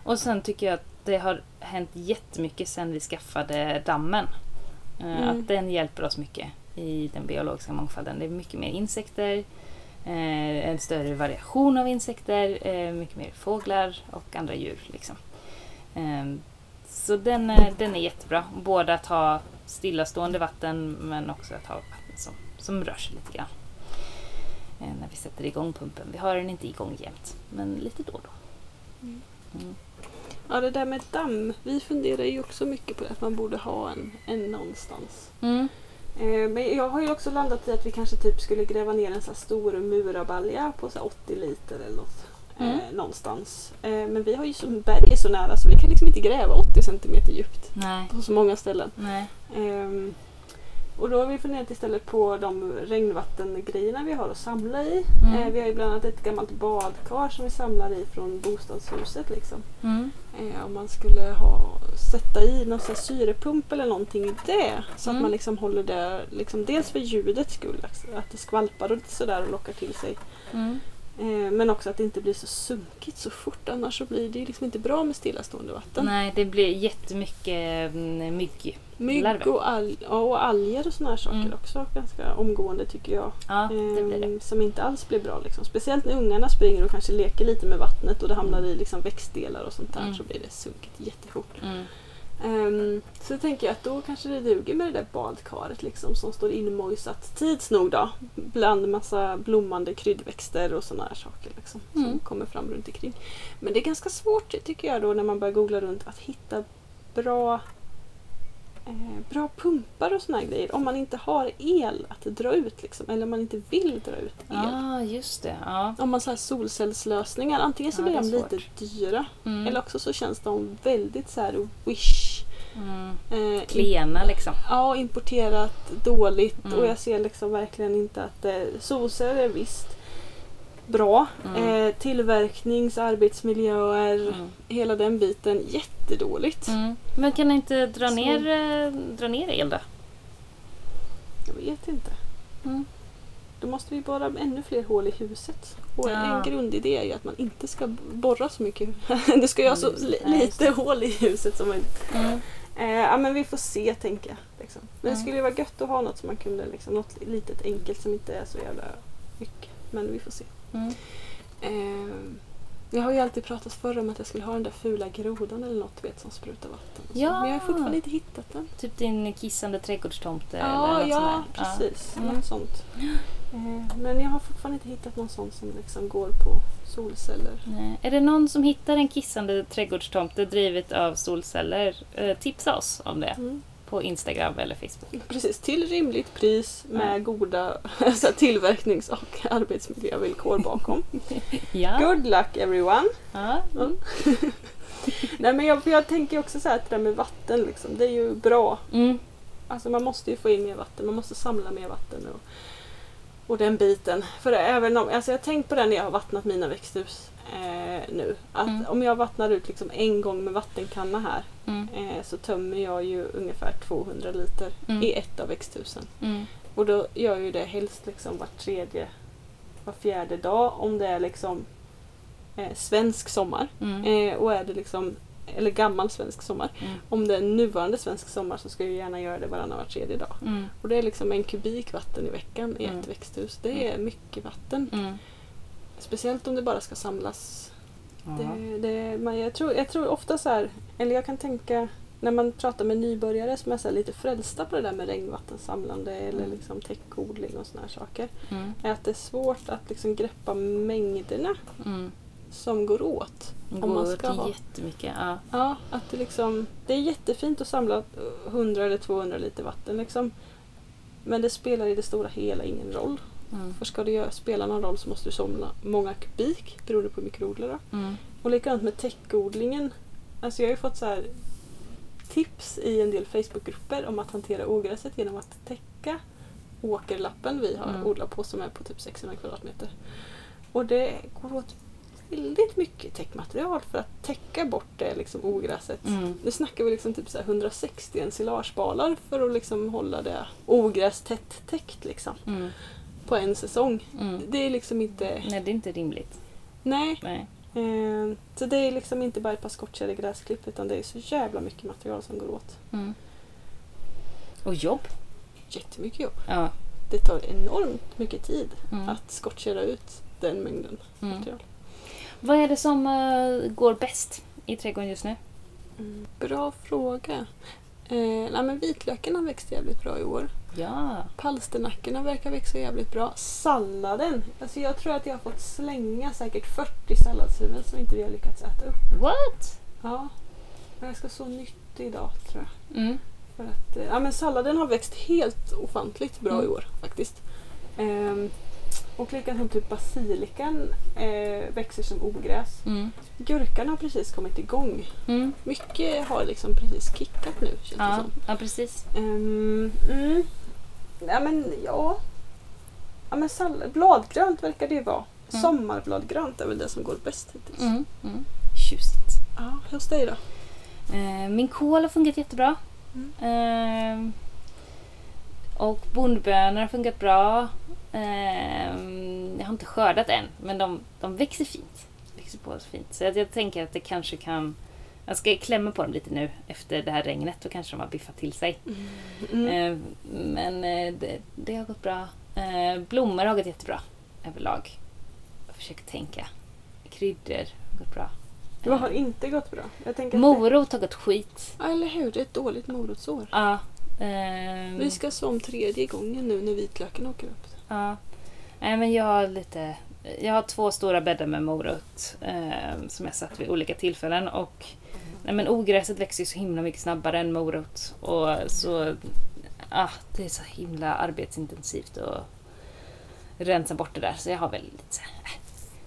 Och sen tycker jag att det har hänt jättemycket sen vi skaffade dammen. Eh, Mm. Att den hjälper oss mycket i den biologiska mångfalden. Det är mycket mer insekter, eh, en större variation av insekter, eh, mycket mer fåglar och andra djur. Liksom. Eh, Så den, är- den är jättebra. Både att ha stillastående vatten men också att ha vatten som, som rör sig lite grann. Eh, När vi sätter igång pumpen. Vi har den inte igång jämt, men lite då och då. Mm. Mm. Ja det där med damm, vi funderar ju också mycket på det att man borde ha en, en någonstans. Mm. Eh, men jag har ju också landat i att vi kanske typ skulle gräva ner en så här stor murabalja på så här 80 liter eller något. Mm. Eh, någonstans. Eh, men vi har ju som berg så nära så vi kan liksom inte gräva 80 centimeter djupt Nej. på så många ställen. Och då har vi funderat istället på de regnvattengrejerna vi har att samla i. Mm. Eh, vi har ju bland annat ett gammalt badkar som vi samlar i från bostadshuset. Liksom. Mm. Eh, om man skulle ha, sätta i någon sån syrepump eller någonting i det. Så Mm. att man liksom håller det, liksom, dels för ljudets skull, att det skvalpar och sådär och lockar till sig. Mm. Eh, men också att det inte blir så sunkigt så fort annars så blir det liksom inte bra med stillastående vatten. Nej, det blir jättemycket mm, mygg. Mygg och, al- ja, och alger och såna här saker Mm. också ganska omgående tycker jag. Ja, det blir det. Ehm, Som inte alls blir bra. Liksom. Speciellt när ungarna springer och kanske leker lite med vattnet och det hamnar i liksom växtdelar och sånt där Mm. så blir det sunkigt jättefort. Mm. Ehm, så tänker jag att då kanske det duger med det där badkaret liksom, som står inmojsat tids nog då. Bland massa blommande kryddväxter och såna här saker liksom, som Mm. kommer fram runt omkring. Men det är ganska svårt tycker jag då när man börjar googla runt att hitta bra eh, bra pumpar och såna här grejer. Om man inte har el att dra ut liksom, eller om man inte vill dra ut el. Ja, just det. Ja. Om man så här solcellslösningar, antingen så Ja, blir de lite dyra Mm. eller också så känns de väldigt så här wish. Mm. Eh, Klena liksom. Ja, importerat dåligt Mm. och jag ser liksom verkligen inte att eh, solceller är visst bra. Mm. Eh, tillverknings, arbetsmiljöer, Mm. hela den biten jättedåligt. Mm. Men kan ni inte dra Så- ner, eh, dra ner el då? Jag vet inte. Mm. Då måste vi borra ännu fler hål i huset. Och Ja. en grundidé är ju att man inte ska borra så mycket. det (laughs) ska ju ha så li- lite hål i huset som möjligt. Eh, ja men vi får se tänker jag. Liksom. Men det skulle ju vara gött att ha något som man kunde, liksom, något litet enkelt som inte är så jävla mycket. Men vi får se. Mm. Eh, jag har ju alltid pratat förr om att jag skulle ha den där fula grodan eller något vet, som sprutar vatten. Ja. Men jag har fortfarande inte hittat den. Typ din kissande trädgårdstomte eller Ja, något ja precis. Mm. Något sånt. (gasps) Eh, men jag har fortfarande inte hittat någon sån som liksom går på solceller. Nej. Är det någon som hittar en kissande trädgårdstomte drivet av solceller? Eh, tipsa oss om det Mm. på Instagram eller Facebook. Precis, till rimligt pris med Ja. goda (laughs) så här, tillverknings och (laughs) arbetsmiljövillkor bakom. (laughs) Ja. Good luck everyone! ja. Mm. Nej men jag, jag tänker också så här att det där med vatten liksom, det är ju bra. Mm. Alltså man måste ju få in mer vatten, man måste samla mer vatten och, och den biten. För även om, alltså jag har tänkt på det när jag har vattnat mina växthus eh, nu. Att Mm. om jag vattnar ut liksom en gång med vattenkanna här Mm. eh, så tömmer jag ju ungefär 200 liter Mm. i ett av växthusen. Mm. Och då gör jag ju det helst liksom var tredje, var fjärde dag om det är liksom eh, svensk sommar. Mm. Eh, och är det liksom, eller gammal svensk sommar. Mm. Om det är nuvarande svensk sommar så ska jag gärna göra det varannan var tredje dag. Mm. Och det är liksom en kubik vatten i veckan i Mm. ett växthus. Det är mycket vatten. Mm. Speciellt om det bara ska samlas. Det, det, man, jag, tror, jag tror ofta så här, eller jag kan tänka när man pratar med nybörjare som är så lite frälsta på det där med regnvattensamlande eller Mm. liksom täckodling och såna här saker. Mm. Är att det är svårt att liksom greppa mängderna Mm. Som går åt. Om man ska åt ha. jättemycket. Ja. Ja, att det liksom, det är jättefint att samla 100 eller 200 liter vatten liksom. Men det spelar i det stora hela ingen roll. Mm. För ska det spela någon roll så måste du samla många kubik beroende på hur mycket du odlar. Mm. Och likadant med täckodlingen. Alltså jag har ju fått så här tips i en del Facebookgrupper om att hantera ogräset genom att täcka åkerlappen vi har Mm. odlat på som är på typ 600 kvadratmeter. Och det går åt väldigt mycket täckmaterial för att täcka bort det liksom ogräset. Mm. Nu snackar vi liksom typ så här 160 ensilagebalar för att liksom hålla det ogräs tätt täckt liksom, Mm. på en säsong. Mm. Det är liksom inte... Nej, det är inte rimligt. Nej. Nej. Eh, så det är liksom inte bara ett par skottkärr eller gräsklipp utan det är så jävla mycket material som går åt. Mm. Och jobb. Jättemycket jobb. Ja. Det tar enormt mycket tid Mm. att skottköra ut den mängden Mm. material. Vad är det som eh, går bäst i trädgården just nu? Mm. Bra fråga. Eh, nej, men vitlöken har växt jävligt bra i år. Ja. Palsternackorna verkar växa jävligt bra. Salladen. Alltså jag tror att jag har fått slänga säkert 40 salladshuvuden som inte vi har lyckats äta upp. What? Ja. Men jag ska så nytt idag tror jag. Mm. För att, eh, ja, men salladen har växt helt ofantligt bra i Mm. år faktiskt. Ehm, och likadant typ basilikan eh, växer som ogräs. Mm. Gurkan har precis kommit igång. Mm. Mycket har liksom precis kickat nu känns det Ja. som. ja, precis. Ehm, mm. Ja men ja. Ja men sallad, bladgrönt verkar det ju vara. Mm. Sommarbladgrönt är väl det som går bäst hittills. Mm. Mm. Tjusigt. Ja, hos dig då? Eh, min kål har funkat jättebra. Eh, och bondbönor har funkat bra. Eh, jag har inte skördat än, men de, de växer fint. Växer på så fint. Så jag, jag tänker att det kanske kan... Jag ska klämma på dem lite nu efter det här regnet. Då kanske de har biffat till sig. Mm. Eh, men eh, det, det har gått bra. Eh, blommor har gått jättebra överlag. Jag försöker tänka. Kryddor har gått bra. Vad har inte gått bra? Morot har gått skit. det, ja, eller hur, det är ett dåligt morotsår. Ja. ehm, Vi ska så om tredje gången nu när vitlöken åker upp. Ja. Nej, men jag har lite... Jag har två stora bäddar med morot eh, som jag satt vid olika tillfällen. Och nej, men ogräset växer ju så himla mycket snabbare än morot. Och så... Ah, det är så himla arbetsintensivt att rensa bort det där. Så jag har väl lite så här, äh,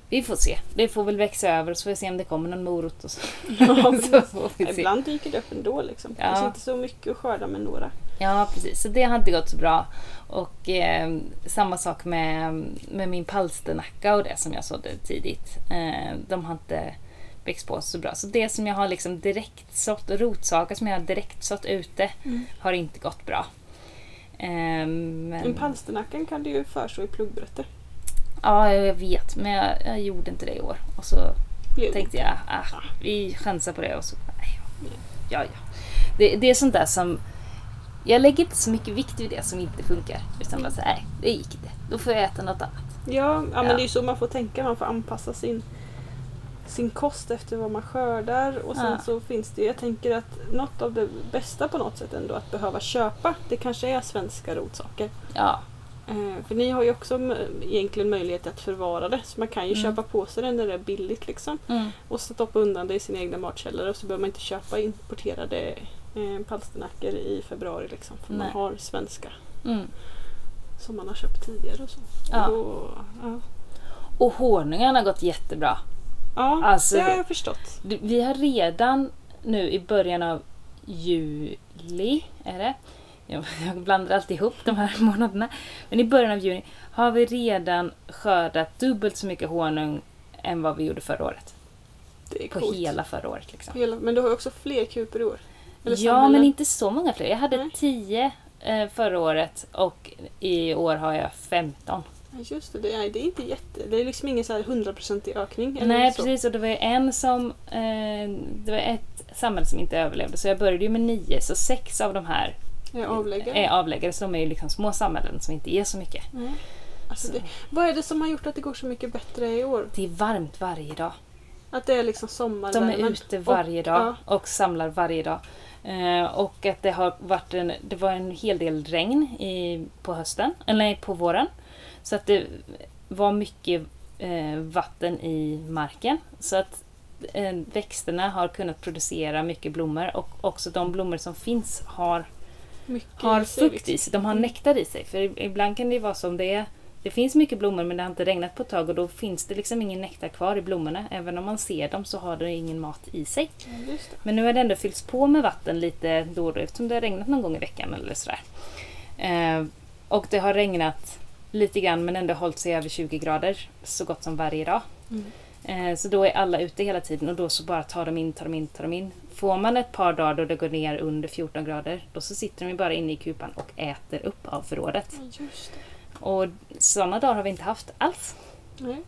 Vi får se. Det får väl växa över så får vi se om det kommer någon morot. Och så. (laughs) så vi se. Ibland dyker det upp ändå liksom. Ja. Kanske inte så mycket att skörda men några. Ja, precis. Så det har inte gått så bra. Och eh, samma sak med, med min palsternacka och det som jag sådde tidigt. Eh, de har inte växt på så bra. Så det som jag har liksom direkt sått, rotsaker som jag har direkt sått ute har inte gått bra. Eh, men, Men palsternacken kan du ju förså i pluggbrätte. ja, jag vet. Men jag, jag gjorde inte det i år. Och så Blev tänkte jag, ah, vi chansar på det och så, nej, ja, ja. Det, det är sånt där som, jag lägger inte så mycket vikt vid det som inte funkar. Utan bara så här, nej, det gick inte. Då får jag äta något annat. Ja, ja, men Ja. det är ju så man får tänka. Man får anpassa sin, sin kost efter vad man skördar. Och sen Ja. så finns det, jag tänker att något av det bästa på något sätt ändå att behöva köpa. Det kanske är svenska rotsaker. Ja, Eh, för ni har ju också egentligen möjlighet att förvara det. Så man kan ju Mm. köpa på sig det när det är billigt liksom. mm, Och stoppa undan det i sina egna matkällare. Och så behöver man inte köpa importerade eh, palsternackor i februari liksom. För man Nej. har svenska mm. som man har köpt tidigare och så. Ja. Och då, ja. Och honungen har gått jättebra. ja Alltså- det har jag förstått. Vi har redan nu i början av juli, är det? Jag, (laughs) jag blandar alltid ihop de här (laughs) månaderna. Men i början av juni har vi redan skördat dubbelt så mycket honung än vad vi gjorde förra året. Det är På coolt. hela förra året. Liksom. Hela, men du har också fler kupor i år. Eller Ja, samhällen. men inte så många fler. Jag hade Nej. 10 eh, förra året och i år har jag 15. Ja, Just det, det är, det är inte jätte... Det är liksom ingen så här hundraprocentig ökning. eller Nej, precis. Och det var ju en som... Eh, det var ett samhälle som inte överlevde. Så jag började ju med nio. Så sex av de här Jag avlägger. är avläggare. Så de är ju liksom små samhällen som inte ger så mycket. Mm. Alltså Så. det, vad är det som har gjort att det går så mycket bättre i år? Det är varmt varje dag. Att det är liksom De sommarvärmen? är ute varje dag ja. och samlar varje dag. Eh, och att det har varit en, det var en hel del regn i, på hösten, eller på våren. Så att det var mycket eh, vatten i marken. Så att eh, växterna har kunnat producera mycket blommor och också de blommor som finns har, Mycket har fukt i sig. De har nektar i sig. För ibland kan det vara som det är. Det finns mycket blommor men det har inte regnat på ett tag och då finns det liksom ingen nektar kvar i blommorna. Även om man ser dem så har det ingen mat i sig. Ja. Men nu har det ändå fyllts på med vatten lite då och då eftersom det har regnat någon gång i veckan eller sådär. Eh, och det har regnat lite grann men ändå hållit sig över 20 grader så gott som varje dag. Mm. Eh, så då är alla ute hela tiden och då så bara tar de in, tar de in, tar de in. Får man ett par dagar då det går ner under 14 grader då så sitter de ju bara inne i kupan och äter upp av förrådet. Ja. Och sådana dagar har vi inte haft alls. Nej.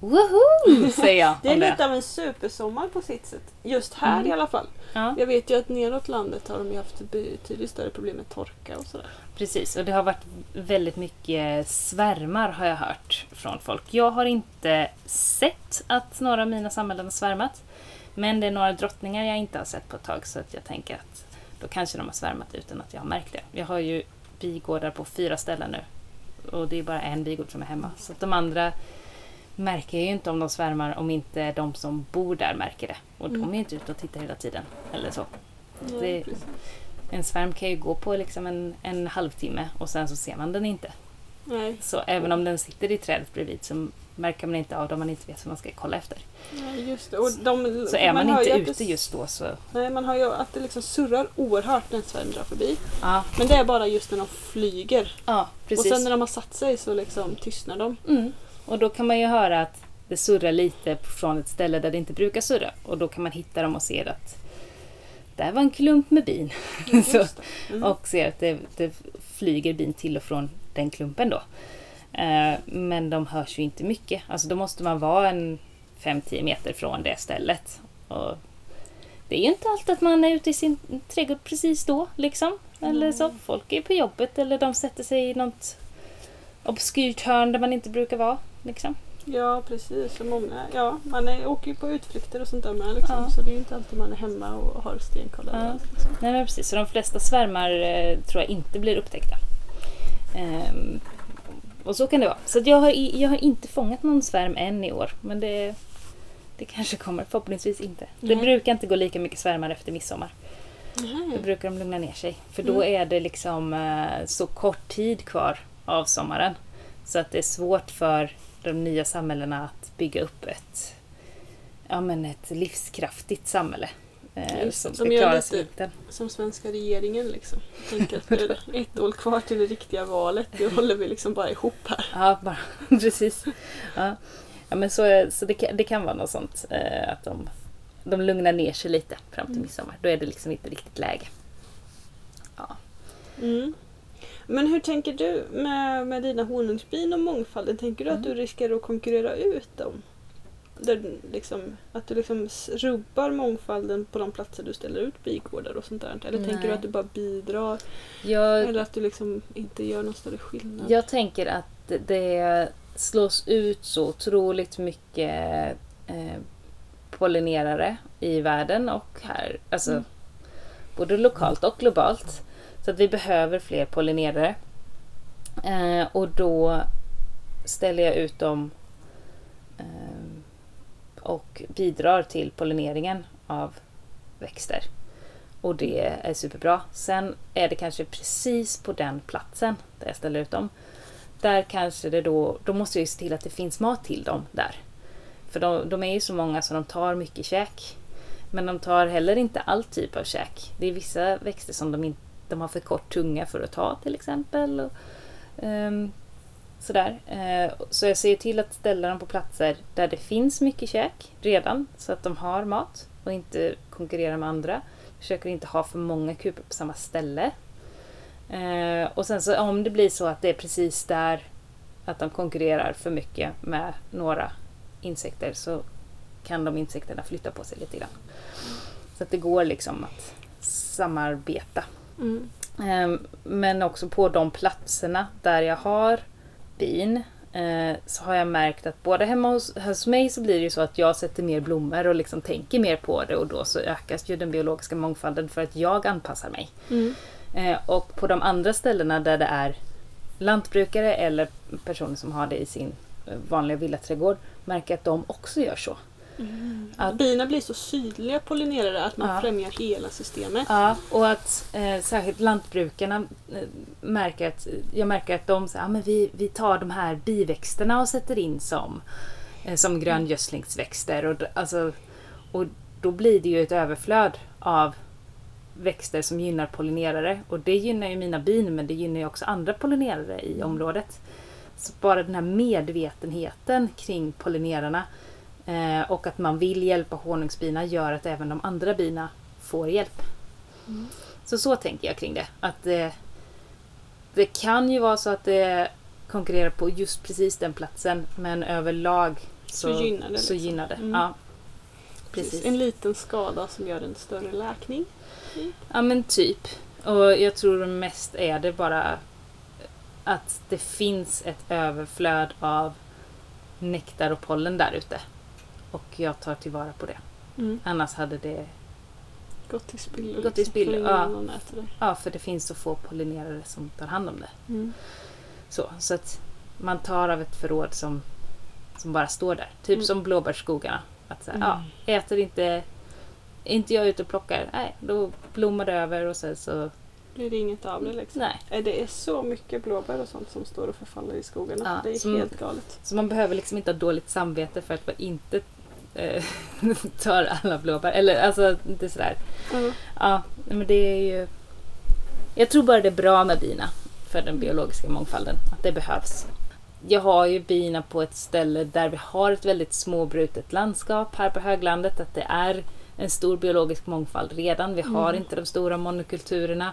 Woho! Säger jag (laughs) Det är om det. lite av en supersommar på sitt sätt. Just här Mm. i alla fall. Ja. Jag vet ju att neråt landet har de ju haft betydligt större problem med torka och sådär. Precis, och det har varit väldigt mycket svärmar har jag hört från folk. Jag har inte sett att några av mina samhällen har svärmat. Men det är några drottningar jag inte har sett på ett tag så att jag tänker att då kanske de har svärmat utan att jag har märkt det. Jag har ju bigårdar på fyra ställen nu. Och det är bara en bigård som är hemma. Så att de andra märker ju inte om de svärmar om inte de som bor där märker det. Och de Mm. är ju inte ute och tittar hela tiden. Eller så. Nej, Det-. En svärm kan ju gå på liksom en, en halvtimme och sen så ser man den inte. Nej. Så även om den sitter i trädet bredvid så märker man inte av det om man inte vet vad man ska kolla efter. Ja, just det. Och de, Så är man, hör inte ute det, just då så... Nej, man har ju att det liksom surrar oerhört när en svärm drar förbi. Ja, Men det är bara just när de flyger. ja precis. Och sen när de har satt sig så liksom tystnar de. Mm. Och då kan man ju höra att det surrar lite från ett ställe där det inte brukar surra. Och då kan man hitta dem och se att där var en klump med bin. (laughs) Mm. och ser att det, det flyger bin till och från den klumpen då. Eh, men de hörs ju inte mycket. Alltså då måste man vara en 5-10 meter från det stället. Och det är ju inte alltid att man är ute i sin trädgård precis då liksom. Eller så. Folk är på jobbet eller de sätter sig i något obskyrt hörn där man inte brukar vara. Liksom. Ja precis, och många, ja, man är, åker ju på utflykter och sånt där med liksom, Ja. så det är ju inte alltid man är hemma och har stenkoll Ja. Liksom. Nej men precis, så de flesta svärmar eh, tror jag inte blir upptäckta. Ehm, och så kan det vara. Så jag, har, jag har inte fångat någon svärm än i år. Men det, det kanske kommer, förhoppningsvis inte. Det brukar inte gå lika mycket svärmar efter midsommar. Då Nej. brukar de lugna ner sig. För då Mm. är det liksom eh, så kort tid kvar av sommaren. Så att det är svårt för de nya samhällena att bygga upp ett, ja, men ett livskraftigt samhälle. Eh, som ska de klara lite-. Som svenska regeringen liksom. Tänker att det är (laughs) ett år kvar till det riktiga valet. Det håller vi liksom bara ihop här. Ja, bara, (laughs) precis. Ja. Ja, men så, så det, kan, det kan vara något sånt. Eh, att de, de lugnar ner sig lite fram till midsommar. Då är det liksom inte riktigt läge. Ja. Mm. Men hur tänker du med, med dina honungsbin och mångfalden? Tänker du att Mm. du riskerar att konkurrera ut dem? Där, liksom, att du liksom rubbar mångfalden på de platser du ställer ut bigårdar och sånt där? Eller tänker du Nej. att du bara bidrar? Jag, Eller att du liksom inte gör någon större skillnad? jag tänker att det slås ut så otroligt mycket eh, pollinerare i världen och här. Alltså Mm. både lokalt och globalt. Så att vi behöver fler pollinerare. Eh, och då ställer jag ut dem eh, och bidrar till pollineringen av växter. Och det är superbra. Sen är det kanske precis på den platsen där jag ställer ut dem. Där kanske det då, då måste jag ju se till att det finns mat till dem där. För de, de är ju så många så de tar mycket käk. Men de tar heller inte all typ av käk. Det är vissa växter som de, in, de har för kort tunga för att ta till exempel. Och, um, sådär. Eh, så jag ser till att ställa dem på platser där det finns mycket käk redan. Så att de har mat och inte konkurrerar med andra. Försöker inte ha för många kupor på samma ställe. Eh, och sen så om det blir så att det är precis där att de konkurrerar för mycket med några insekter så kan de insekterna flytta på sig lite grann. Så att det går liksom att samarbeta. Mm. Ehm, Men också på de platserna där jag har bin eh, så har jag märkt att både hemma hos, hos mig så blir det ju så att jag sätter mer blommor och liksom tänker mer på det och då så ökas ju den biologiska mångfalden för att jag anpassar mig. Mm. Eh, Och på de andra ställena där det är lantbrukare eller personer som har det i sin eh, vanliga villaträdgård märker jag att de också gör så. Att- Bina blir så sydliga pollinerare att man Ja. främjar hela systemet. Ja, och att eh, särskilt lantbrukarna eh, märker att, jag märker att de säger, men vi, vi tar de här biväxterna och sätter in som, eh, som gröngödslingsväxter. Och, d- alltså, och då blir det ju ett överflöd av växter som gynnar pollinerare. Och det gynnar ju mina bin men det gynnar ju också andra pollinerare i området. Så bara den här medvetenheten kring pollinerarna eh, och att man vill hjälpa honungsbina gör att även de andra bina får hjälp. Så så tänker jag kring det. Att det, det kan ju vara så att det konkurrerar på just precis den platsen men överlag så, Så gynnar det Så liksom. gynnar det. Mm. Ja, precis. En liten skada som gör en större läkning. Ja men typ. Och jag tror mest är det bara att det finns ett överflöd av nektar och pollen där ute. Och jag tar tillvara på det. Mm. Annars hade det... Gått till spillo. Gått till spillo, ja. Ja, för det finns så få pollinerare som tar hand om det. Mm. Så, så att man tar av ett förråd som, som bara står där. Typ Mm. som blåbärsskogarna. Att så här, Mm. ja, äter inte, inte jag ute och plockar, nej, då blommar det över och sen så blir det inget av det liksom. Nej. Det är så mycket blåbär och sånt som står och förfaller i skogarna. Ja, det är helt galet. Så man behöver liksom inte ha dåligt samvete för att man inte eh, (laughs) tar alla blåbär. Eller alltså, inte sådär. Ja. Ja, men det är ju... Jag tror bara det är bra med bina för den biologiska mångfalden. Att det behövs. Jag har ju bina på ett ställe där vi har ett väldigt småbrutet landskap här på höglandet. Att det är en stor biologisk mångfald redan. Vi har Mm. inte de stora monokulturerna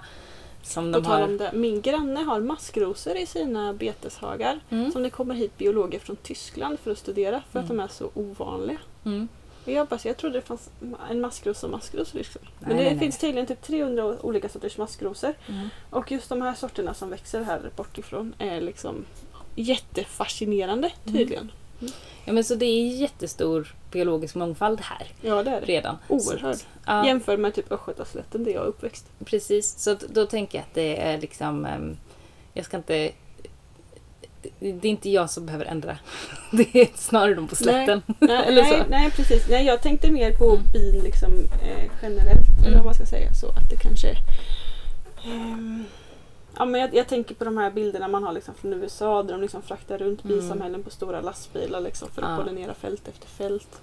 som de har. det, min granne har maskrosor i sina beteshagar. Mm. Som det kommer hit biologer från Tyskland för att studera för att Mm. de är så ovanliga. Mm. Och jag, bara, jag trodde det fanns en maskros som maskros. Liksom. Men Nej, det nej, nej. finns tydligen typ 300 olika sorters maskrosor. Mm. Och just de här sorterna som växer här bortifrån är liksom jättefascinerande tydligen. Ja, men så det är jättestor biologisk mångfald här Ja det är det. redan. Oerhört. Så ja. Jämför med typ Östgötaslätten där jag är uppväxt. Precis, så då tänker jag att det är liksom... ehm, jag ska inte... Det, det är inte jag som behöver ändra. (laughs) Det är snarare de på slätten. Nej, (laughs) Eller nej, så. nej precis. Nej, jag tänkte mer på Mm. bin liksom, eh, generellt. Eller Mm. vad man ska säga. Så att det kanske... ehm, ja, men jag, jag tänker på de här bilderna man har liksom från USA där de liksom fraktar runt Mm. bisamhällen på stora lastbilar liksom, för att Ja. pollinera fält efter fält.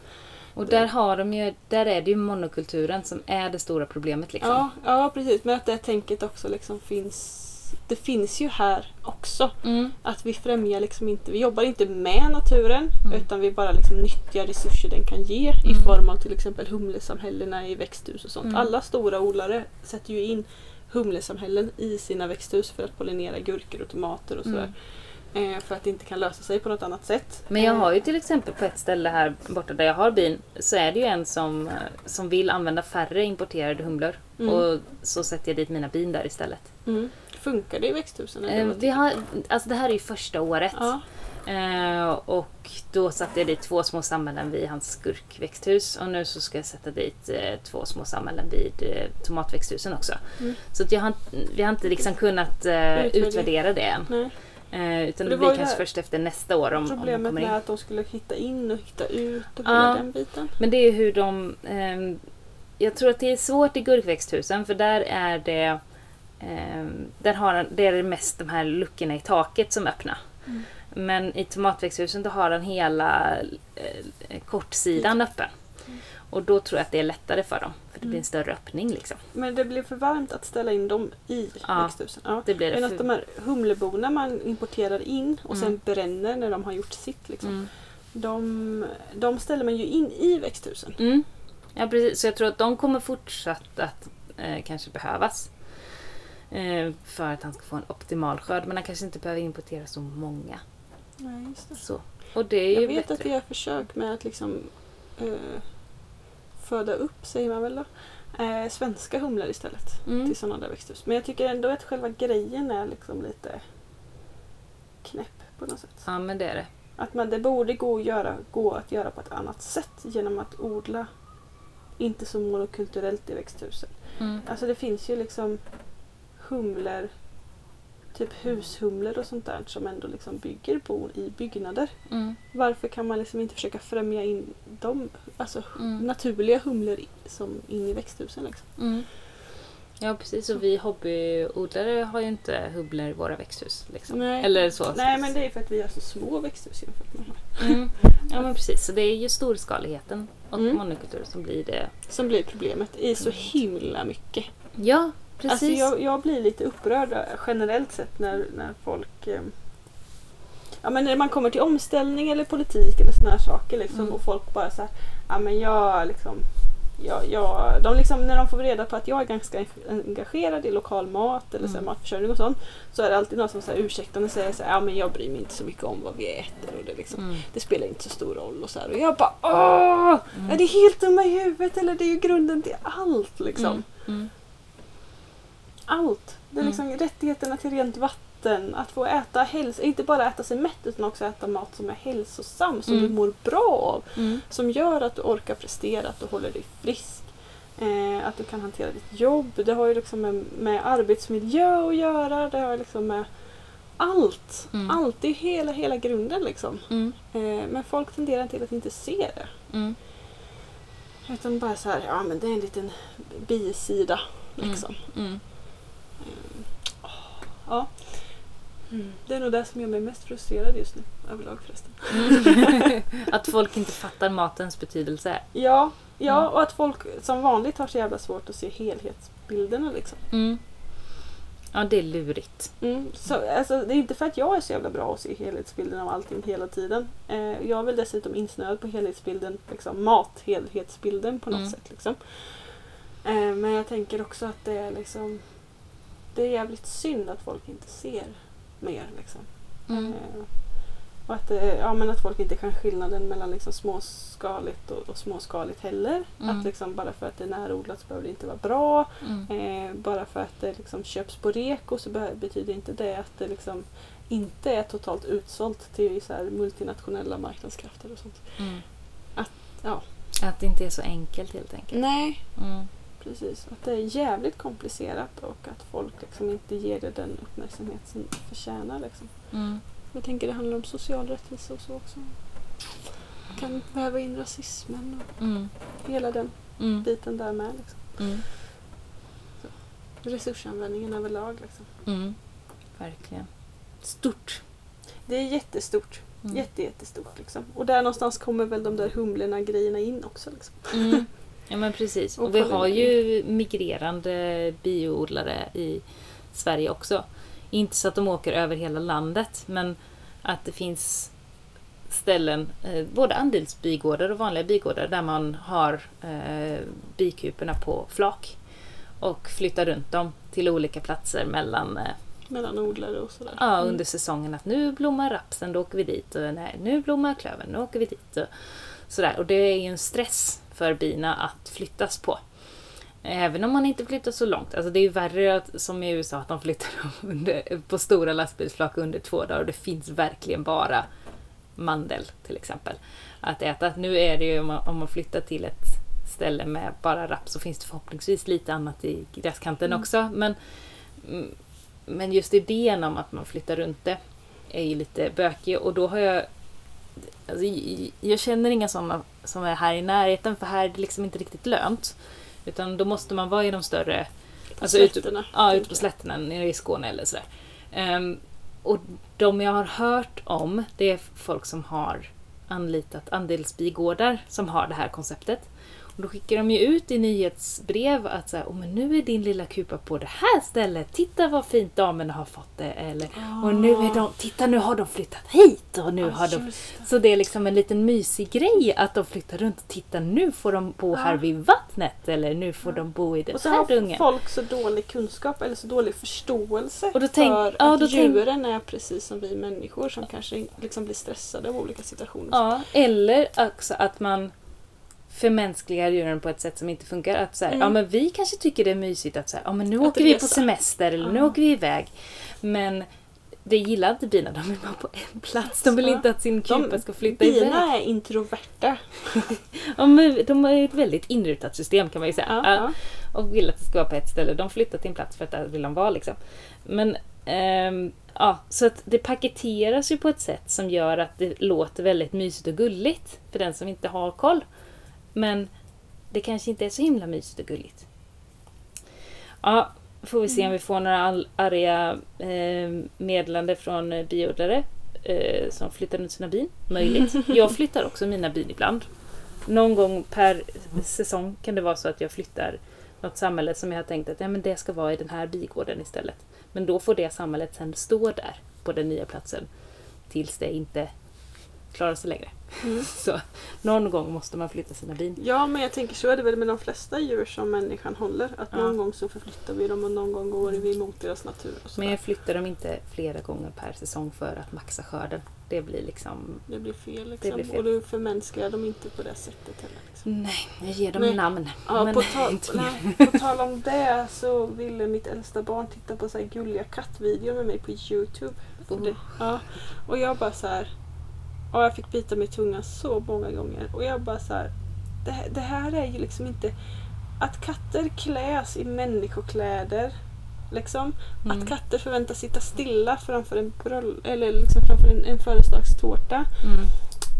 Och där, har de ju, där är det ju monokulturen som är det stora problemet. Liksom. Ja, ja, precis. Men att det tänket också liksom finns... Det finns ju här också. Mm. Att vi främjar liksom inte, vi jobbar inte med naturen Mm. utan vi bara liksom nyttjar resurser den kan ge i Mm. form av till exempel humlesamhällena i växthus och sånt. Mm. Alla stora odlare sätter ju in humlesamhällen i sina växthus för att pollinera gurkor och tomater och sådär. Eh, för att det inte kan lösa sig på något annat sätt. Men jag Eh, har ju till exempel på ett ställe här borta där jag har bin så är det ju en som, eh, som vill använda färre importerade humlor. Mm. Och så sätter jag dit mina bin där istället. Funkar det i växthusen? eller Eh, vi har, alltså det här är ju första året. Ja. Eh, och då satte jag dit två små samhällen vid hans gurkväxthus. Och nu så ska jag sätta dit eh, två små samhällen vid eh, tomatväxthusen också. Mm. Så jag har, vi har inte liksom kunnat eh, Utvärdera. det än. Nej. Eh, utan Det det, blir kanske det- först efter nästa år om, om Problemet kommer in. med att de skulle hitta in och hitta ut och Ja. hela den biten. Men det är hur de... ehm, jag tror att det är svårt i gurkväxthusen för där är det... ehm, där har det är mest de här luckorna i taket som är öppna. Mm. Men i tomatväxthusen då har han hela eh, kortsidan öppen. Och då tror jag att det är lättare för dem. För det blir en större öppning liksom. Men det blir för varmt att ställa in dem i Ja. växthusen. Ja. Det blir det. Medan För, de här humleborna man importerar in och Mm. sen bränner när de har gjort sitt. Liksom, mm. de, de ställer man ju in i växthusen. Mm. Ja, precis. Så jag tror att de kommer fortsatt att eh, kanske behövas. Eh, för att han ska få en optimal skörd. Men han kanske inte behöver importera så många. Nej, just det. Så. Och det är Jag vet bättre. att vi gör försök med att liksom eh, föda upp, säger man väl då, eh, svenska humlor istället Mm. till sådana där växthus. Men jag tycker ändå att själva grejen är liksom lite knäpp på något sätt. Ja, men det är det. Att man, det borde gå att, göra, gå att göra på ett annat sätt genom att odla inte så monokulturellt i växthusen. Mm. Alltså det finns ju liksom humlor, typ hushumlor och sånt där som ändå liksom bygger bon i byggnader. Mm. Varför kan man liksom inte försöka främja in de alltså, Mm. naturliga humlor som in i växthusen? Liksom? Mm. Ja, precis. Och vi hobbyodlare har ju inte humlor i våra växthus. Liksom. Nej. Eller så. Nej men det är för att vi har så små växthus jämfört med. Mm. Ja, men precis. Så det är ju storskaligheten och Mm. monokultur som blir det. Som blir problemet i så himla mycket. Ja, precis. Alltså jag, jag blir lite upprörd eh, generellt sett när, när folk eh, Ja men när man kommer till omställning eller politik eller såna här saker liksom, Mm. och folk bara så här, ja men jag liksom jag, jag, de liksom, när de får reda på att jag är ganska engagerad i lokal mat eller så här, Mm. matförsörjning och sånt så är det alltid någon som så här, ursäktande säger så här, ja men jag bryr mig inte så mycket om vad vi äter och det, liksom, Mm. det spelar inte så stor roll och så här. Och jag bara åh! Mm. Är det helt dumma i huvudet eller det är ju grunden till allt liksom. Mm. Mm. Allt. Det är Mm. liksom rättigheterna till rent vatten, att få äta häls inte bara äta sig mätt utan också äta mat som är hälsosam, som Mm. du mår bra av. Mm. Som gör att du orkar prestera, att du håller dig frisk. Eh, att du kan hantera ditt jobb. Det har ju liksom med, med arbetsmiljö att göra. Det har liksom med allt. Mm. Allt. Det är hela, hela grunden liksom. Mm. Eh, men folk tenderar till att inte se det. Mm. Utan bara så här, ja men det är en liten bisida. Liksom. Mm. Ja. Mm. Det är nog det som gör mig mest frustrerad just nu, överlag förresten. (laughs) att folk inte fattar matens betydelse. Ja, ja Mm. och att folk som vanligt har så jävla svårt att se helhetsbilderna liksom. Mm. Ja, det är lurigt. Mm, så, alltså, det är inte för att jag är så jävla bra att se helhetsbilden av allting hela tiden. Eh, jag är väl dessutom insnöad på helhetsbilden, liksom, mat-helhetsbilden på något Mm. sätt. Liksom. Eh, men jag tänker också att det är liksom Det är jävligt synd att folk inte ser mer. Liksom. Mm. Eh, och att, det, ja, men att folk inte kan skillnaden mellan liksom småskaligt och, och småskaligt heller. Mm. Att liksom bara för att det är närodlat behöver det inte vara bra. Mm. Eh, bara för att det liksom köps på reko så be- betyder inte det att det liksom inte är totalt utsålt till så här multinationella marknadskrafter och sånt. Mm. ja. Att det inte är så enkelt helt enkelt. Nej, Mm. Precis. Att det är jävligt komplicerat och att folk liksom inte ger det den uppmärksamhet som det förtjänar. Liksom. Mm. Jag tänker det handlar om social rättvisa och så också. Kan väva in rasismen och Mm. hela den Mm. biten där med. Liksom. Mm. Resursanvändningen överlag. Liksom. Mm. Verkligen. Stort. Det är jättestort. Mm. Jätte, jättestort. Liksom. Och där någonstans kommer väl de där humlorna grejerna in också. Liksom. (laughs) Ja men precis. Och Och vi har ju migrerande bioodlare i Sverige också. Inte så att de åker över hela landet men att det finns ställen, eh, både andelsbigårdar och vanliga bigårdar där man har eh, bikuporna på flak och flyttar runt dem till olika platser mellan eh, Mellan odlare och sådär. Ja, Mm. under säsongen att nu blommar rapsen, då åker vi dit. Och nej, nu blommar klövern, då åker vi dit. Och sådär. Och det är ju en stress för bina att flyttas på. Även om man inte flyttar så långt. Alltså det är ju värre att, som i USA att de flyttar dem (laughs) under, på stora lastbilsflak under två dagar och det finns verkligen bara mandel till exempel att äta. Nu är det ju om man, om man flyttar till ett ställe med bara raps så finns det förhoppningsvis lite annat i gräskanten Mm. också. Men, mm, men just idén om att man flyttar runt det är ju lite bökig och då har jag alltså, jag känner inga sådana som är här i närheten för här är det liksom inte riktigt lönt. Utan då måste man vara i de större Alltså ute, Slätterna, ja, tänker ute på slätterna nere i Skåne eller sådär. Ehm, och de jag har hört om, det är folk som har anlitat andelsbigårdar som har det här konceptet. Och då skickar de ju ut i nyhetsbrev att så här, oh, men nu är din lilla kupa på det här stället. Titta vad fint damerna har fått det. Eller, och nu är de, titta nu har de flyttat hit och nu Ja, har de det. så det är liksom en liten mysig grej att de flyttar runt och tittar nu får de bo här vid vattnet eller nu får de bo i den Och så här har dungen. folk så dålig kunskap eller så dålig förståelse Och då tänk- för ja, att då tänk- djuren är precis som vi människor som kanske liksom blir stressade av olika situationer. Ja, eller också att man förmänskligar djuren på ett sätt som inte funkar. Att så här, Mm. ja, men vi kanske tycker det är mysigt att så här, ja, men nu Att åker vi på semester eller nu åker vi iväg. Men det gillar inte bina, de vill vara på en plats. De vill inte att sin kupa ska flytta iväg. Bina är introverta. (laughs) Ja, men de har ju ett väldigt inrutat system kan man ju säga. Ja, Ja. och vill att det ska vara på ett ställe. De flyttar till en plats för att där vill de vara. Liksom. Men ehm, ja, så att det paketeras ju på ett sätt som gör att det låter väldigt mysigt och gulligt för den som inte har koll. Men det kanske inte är så himla mysigt och gulligt. Ja, får vi se om vi får några arga eh, meddelande från eh, biodlare eh, som flyttar runt sina bin. Möjligt. (laughs) Jag flyttar också mina bin ibland. Någon gång per säsong kan det vara så att jag flyttar något samhälle som jag har tänkt att ja, men det ska vara i den här bigården istället. Men då får det samhället sen stå där på den nya platsen tills det inte klarar sig längre. Mm. (laughs) Så någon gång måste man flytta sina bin. Ja, men jag tänker så är det väl med de flesta djur som människan håller. Att Ja. någon gång så förflyttar vi dem och någon gång går vi emot deras natur. Men jag flyttar dem inte flera gånger per säsong för att maxa skörden. Det blir liksom... Det blir fel liksom. blir fel. Och du förmänskligar dem inte på det sättet heller. Liksom. Nej, jag ger dem Nej. namn. Ja, men på, (laughs) tal, nej, på tal om det så ville mitt äldsta barn titta på så här gulliga kattvideor med mig på Youtube. Oh. det, ja. Och jag bara så här. Och jag fick bita mig i tungan så många gånger. Och jag bara så här. Det, här- det här är ju liksom inte... Att katter kläs i människokläder. Liksom. Mm. Att katter förväntas sitta stilla framför en, bröll, eller liksom framför en, en födelsedagstårta. Mm.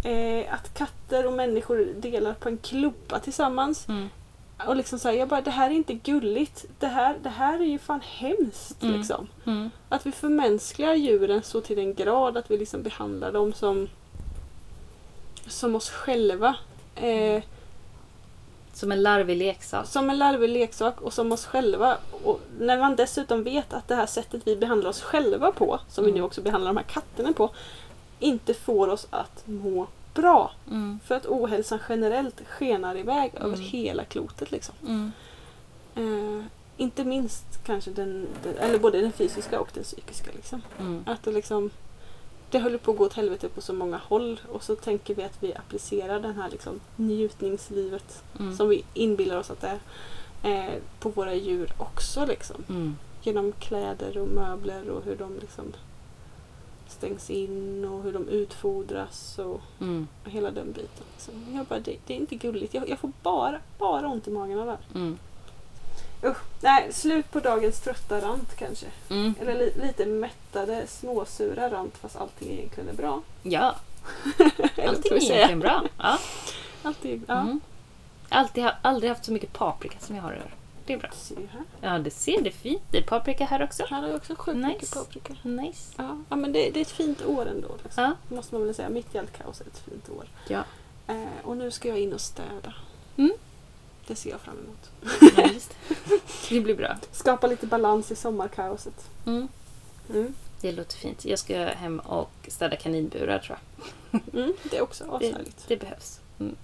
Eh, att katter och människor delar på en klubba tillsammans. Mm. och liksom säga jag bara det här är inte gulligt. Det här, det här är ju fan hemskt Mm. liksom. Mm. Att vi förmänskligar djuren så till den grad att vi liksom behandlar dem som som oss själva. Eh, Som en larvig leksak. som en larvig leksak och som oss själva. Och när man dessutom vet att det här sättet vi behandlar oss själva på, som vi Mm. nu också behandlar de här katterna på, inte får oss att må bra. Mm. För att ohälsan generellt skenar iväg över Mm. hela klotet. Liksom. Mm. Eh, inte minst kanske den, den, eller både den fysiska och den psykiska. Liksom. Mm. Att det liksom det håller på att gå åt helvete på så många håll och så tänker vi att vi applicerar den här liksom njutningslivet Mm. som vi inbillar oss att det är eh, på våra djur också. Liksom. Mm. Genom kläder och möbler och hur de liksom stängs in och hur de utfodras och Mm. hela den biten. Liksom. Jag bara, det, det är inte gulligt. Jag, jag får bara, bara ont i magen av det här. Usch. Nej, slut på dagens trötta rant kanske. Mm. Eller li, lite mättade, småsura rant fast allting egentligen är bra. Ja, allting är egentligen bra. Ja. (laughs) Alltid, (laughs) ja. Mm. Alltid, har aldrig haft så mycket paprika som jag har i år. Det är bra. Se här. Ja, det ser det fint. Det är paprika här också. Här har jag också sjukt Nice. mycket paprika. Nice. Ja, ja men det, det är ett fint år ändå. Liksom. Ja. Måste man väl säga. Mitt i allt kaos är ett fint år. Ja. Eh, och nu ska jag in och städa. Mm. Det ser jag fram emot. ja det. det blir bra. Skapa lite balans i sommarkaoset. Mm. Mm. Det låter fint. Jag ska hem och städa kaninburar tror jag. Mm, det är också Det, ashärligt. det behövs. Mm.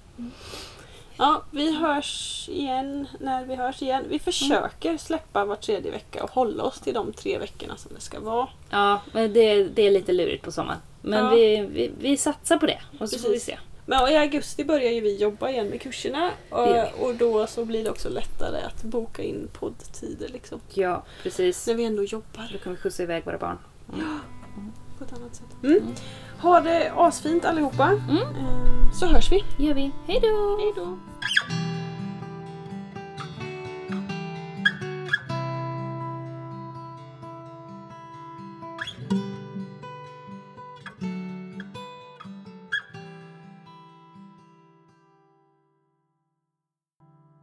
Ja, vi hörs igen när vi hörs igen. Vi försöker släppa var tredje vecka och hålla oss till de tre veckorna som det ska vara. Ja, men det, det är lite lurigt på sommaren. Men Ja. vi, vi, vi satsar på det och så får vi Precis. se. Men i augusti börjar ju vi jobba igen med kurserna och, och då så blir det också lättare att boka in poddtider liksom. Ja, precis. När vi ändå jobbar Då kan vi skjutsa iväg våra barn. på ett annat sätt. Mm. Mm. Ha det asfint allihopa. Mm. Eh, Så hörs vi. gör vi. Hej då! Hej då!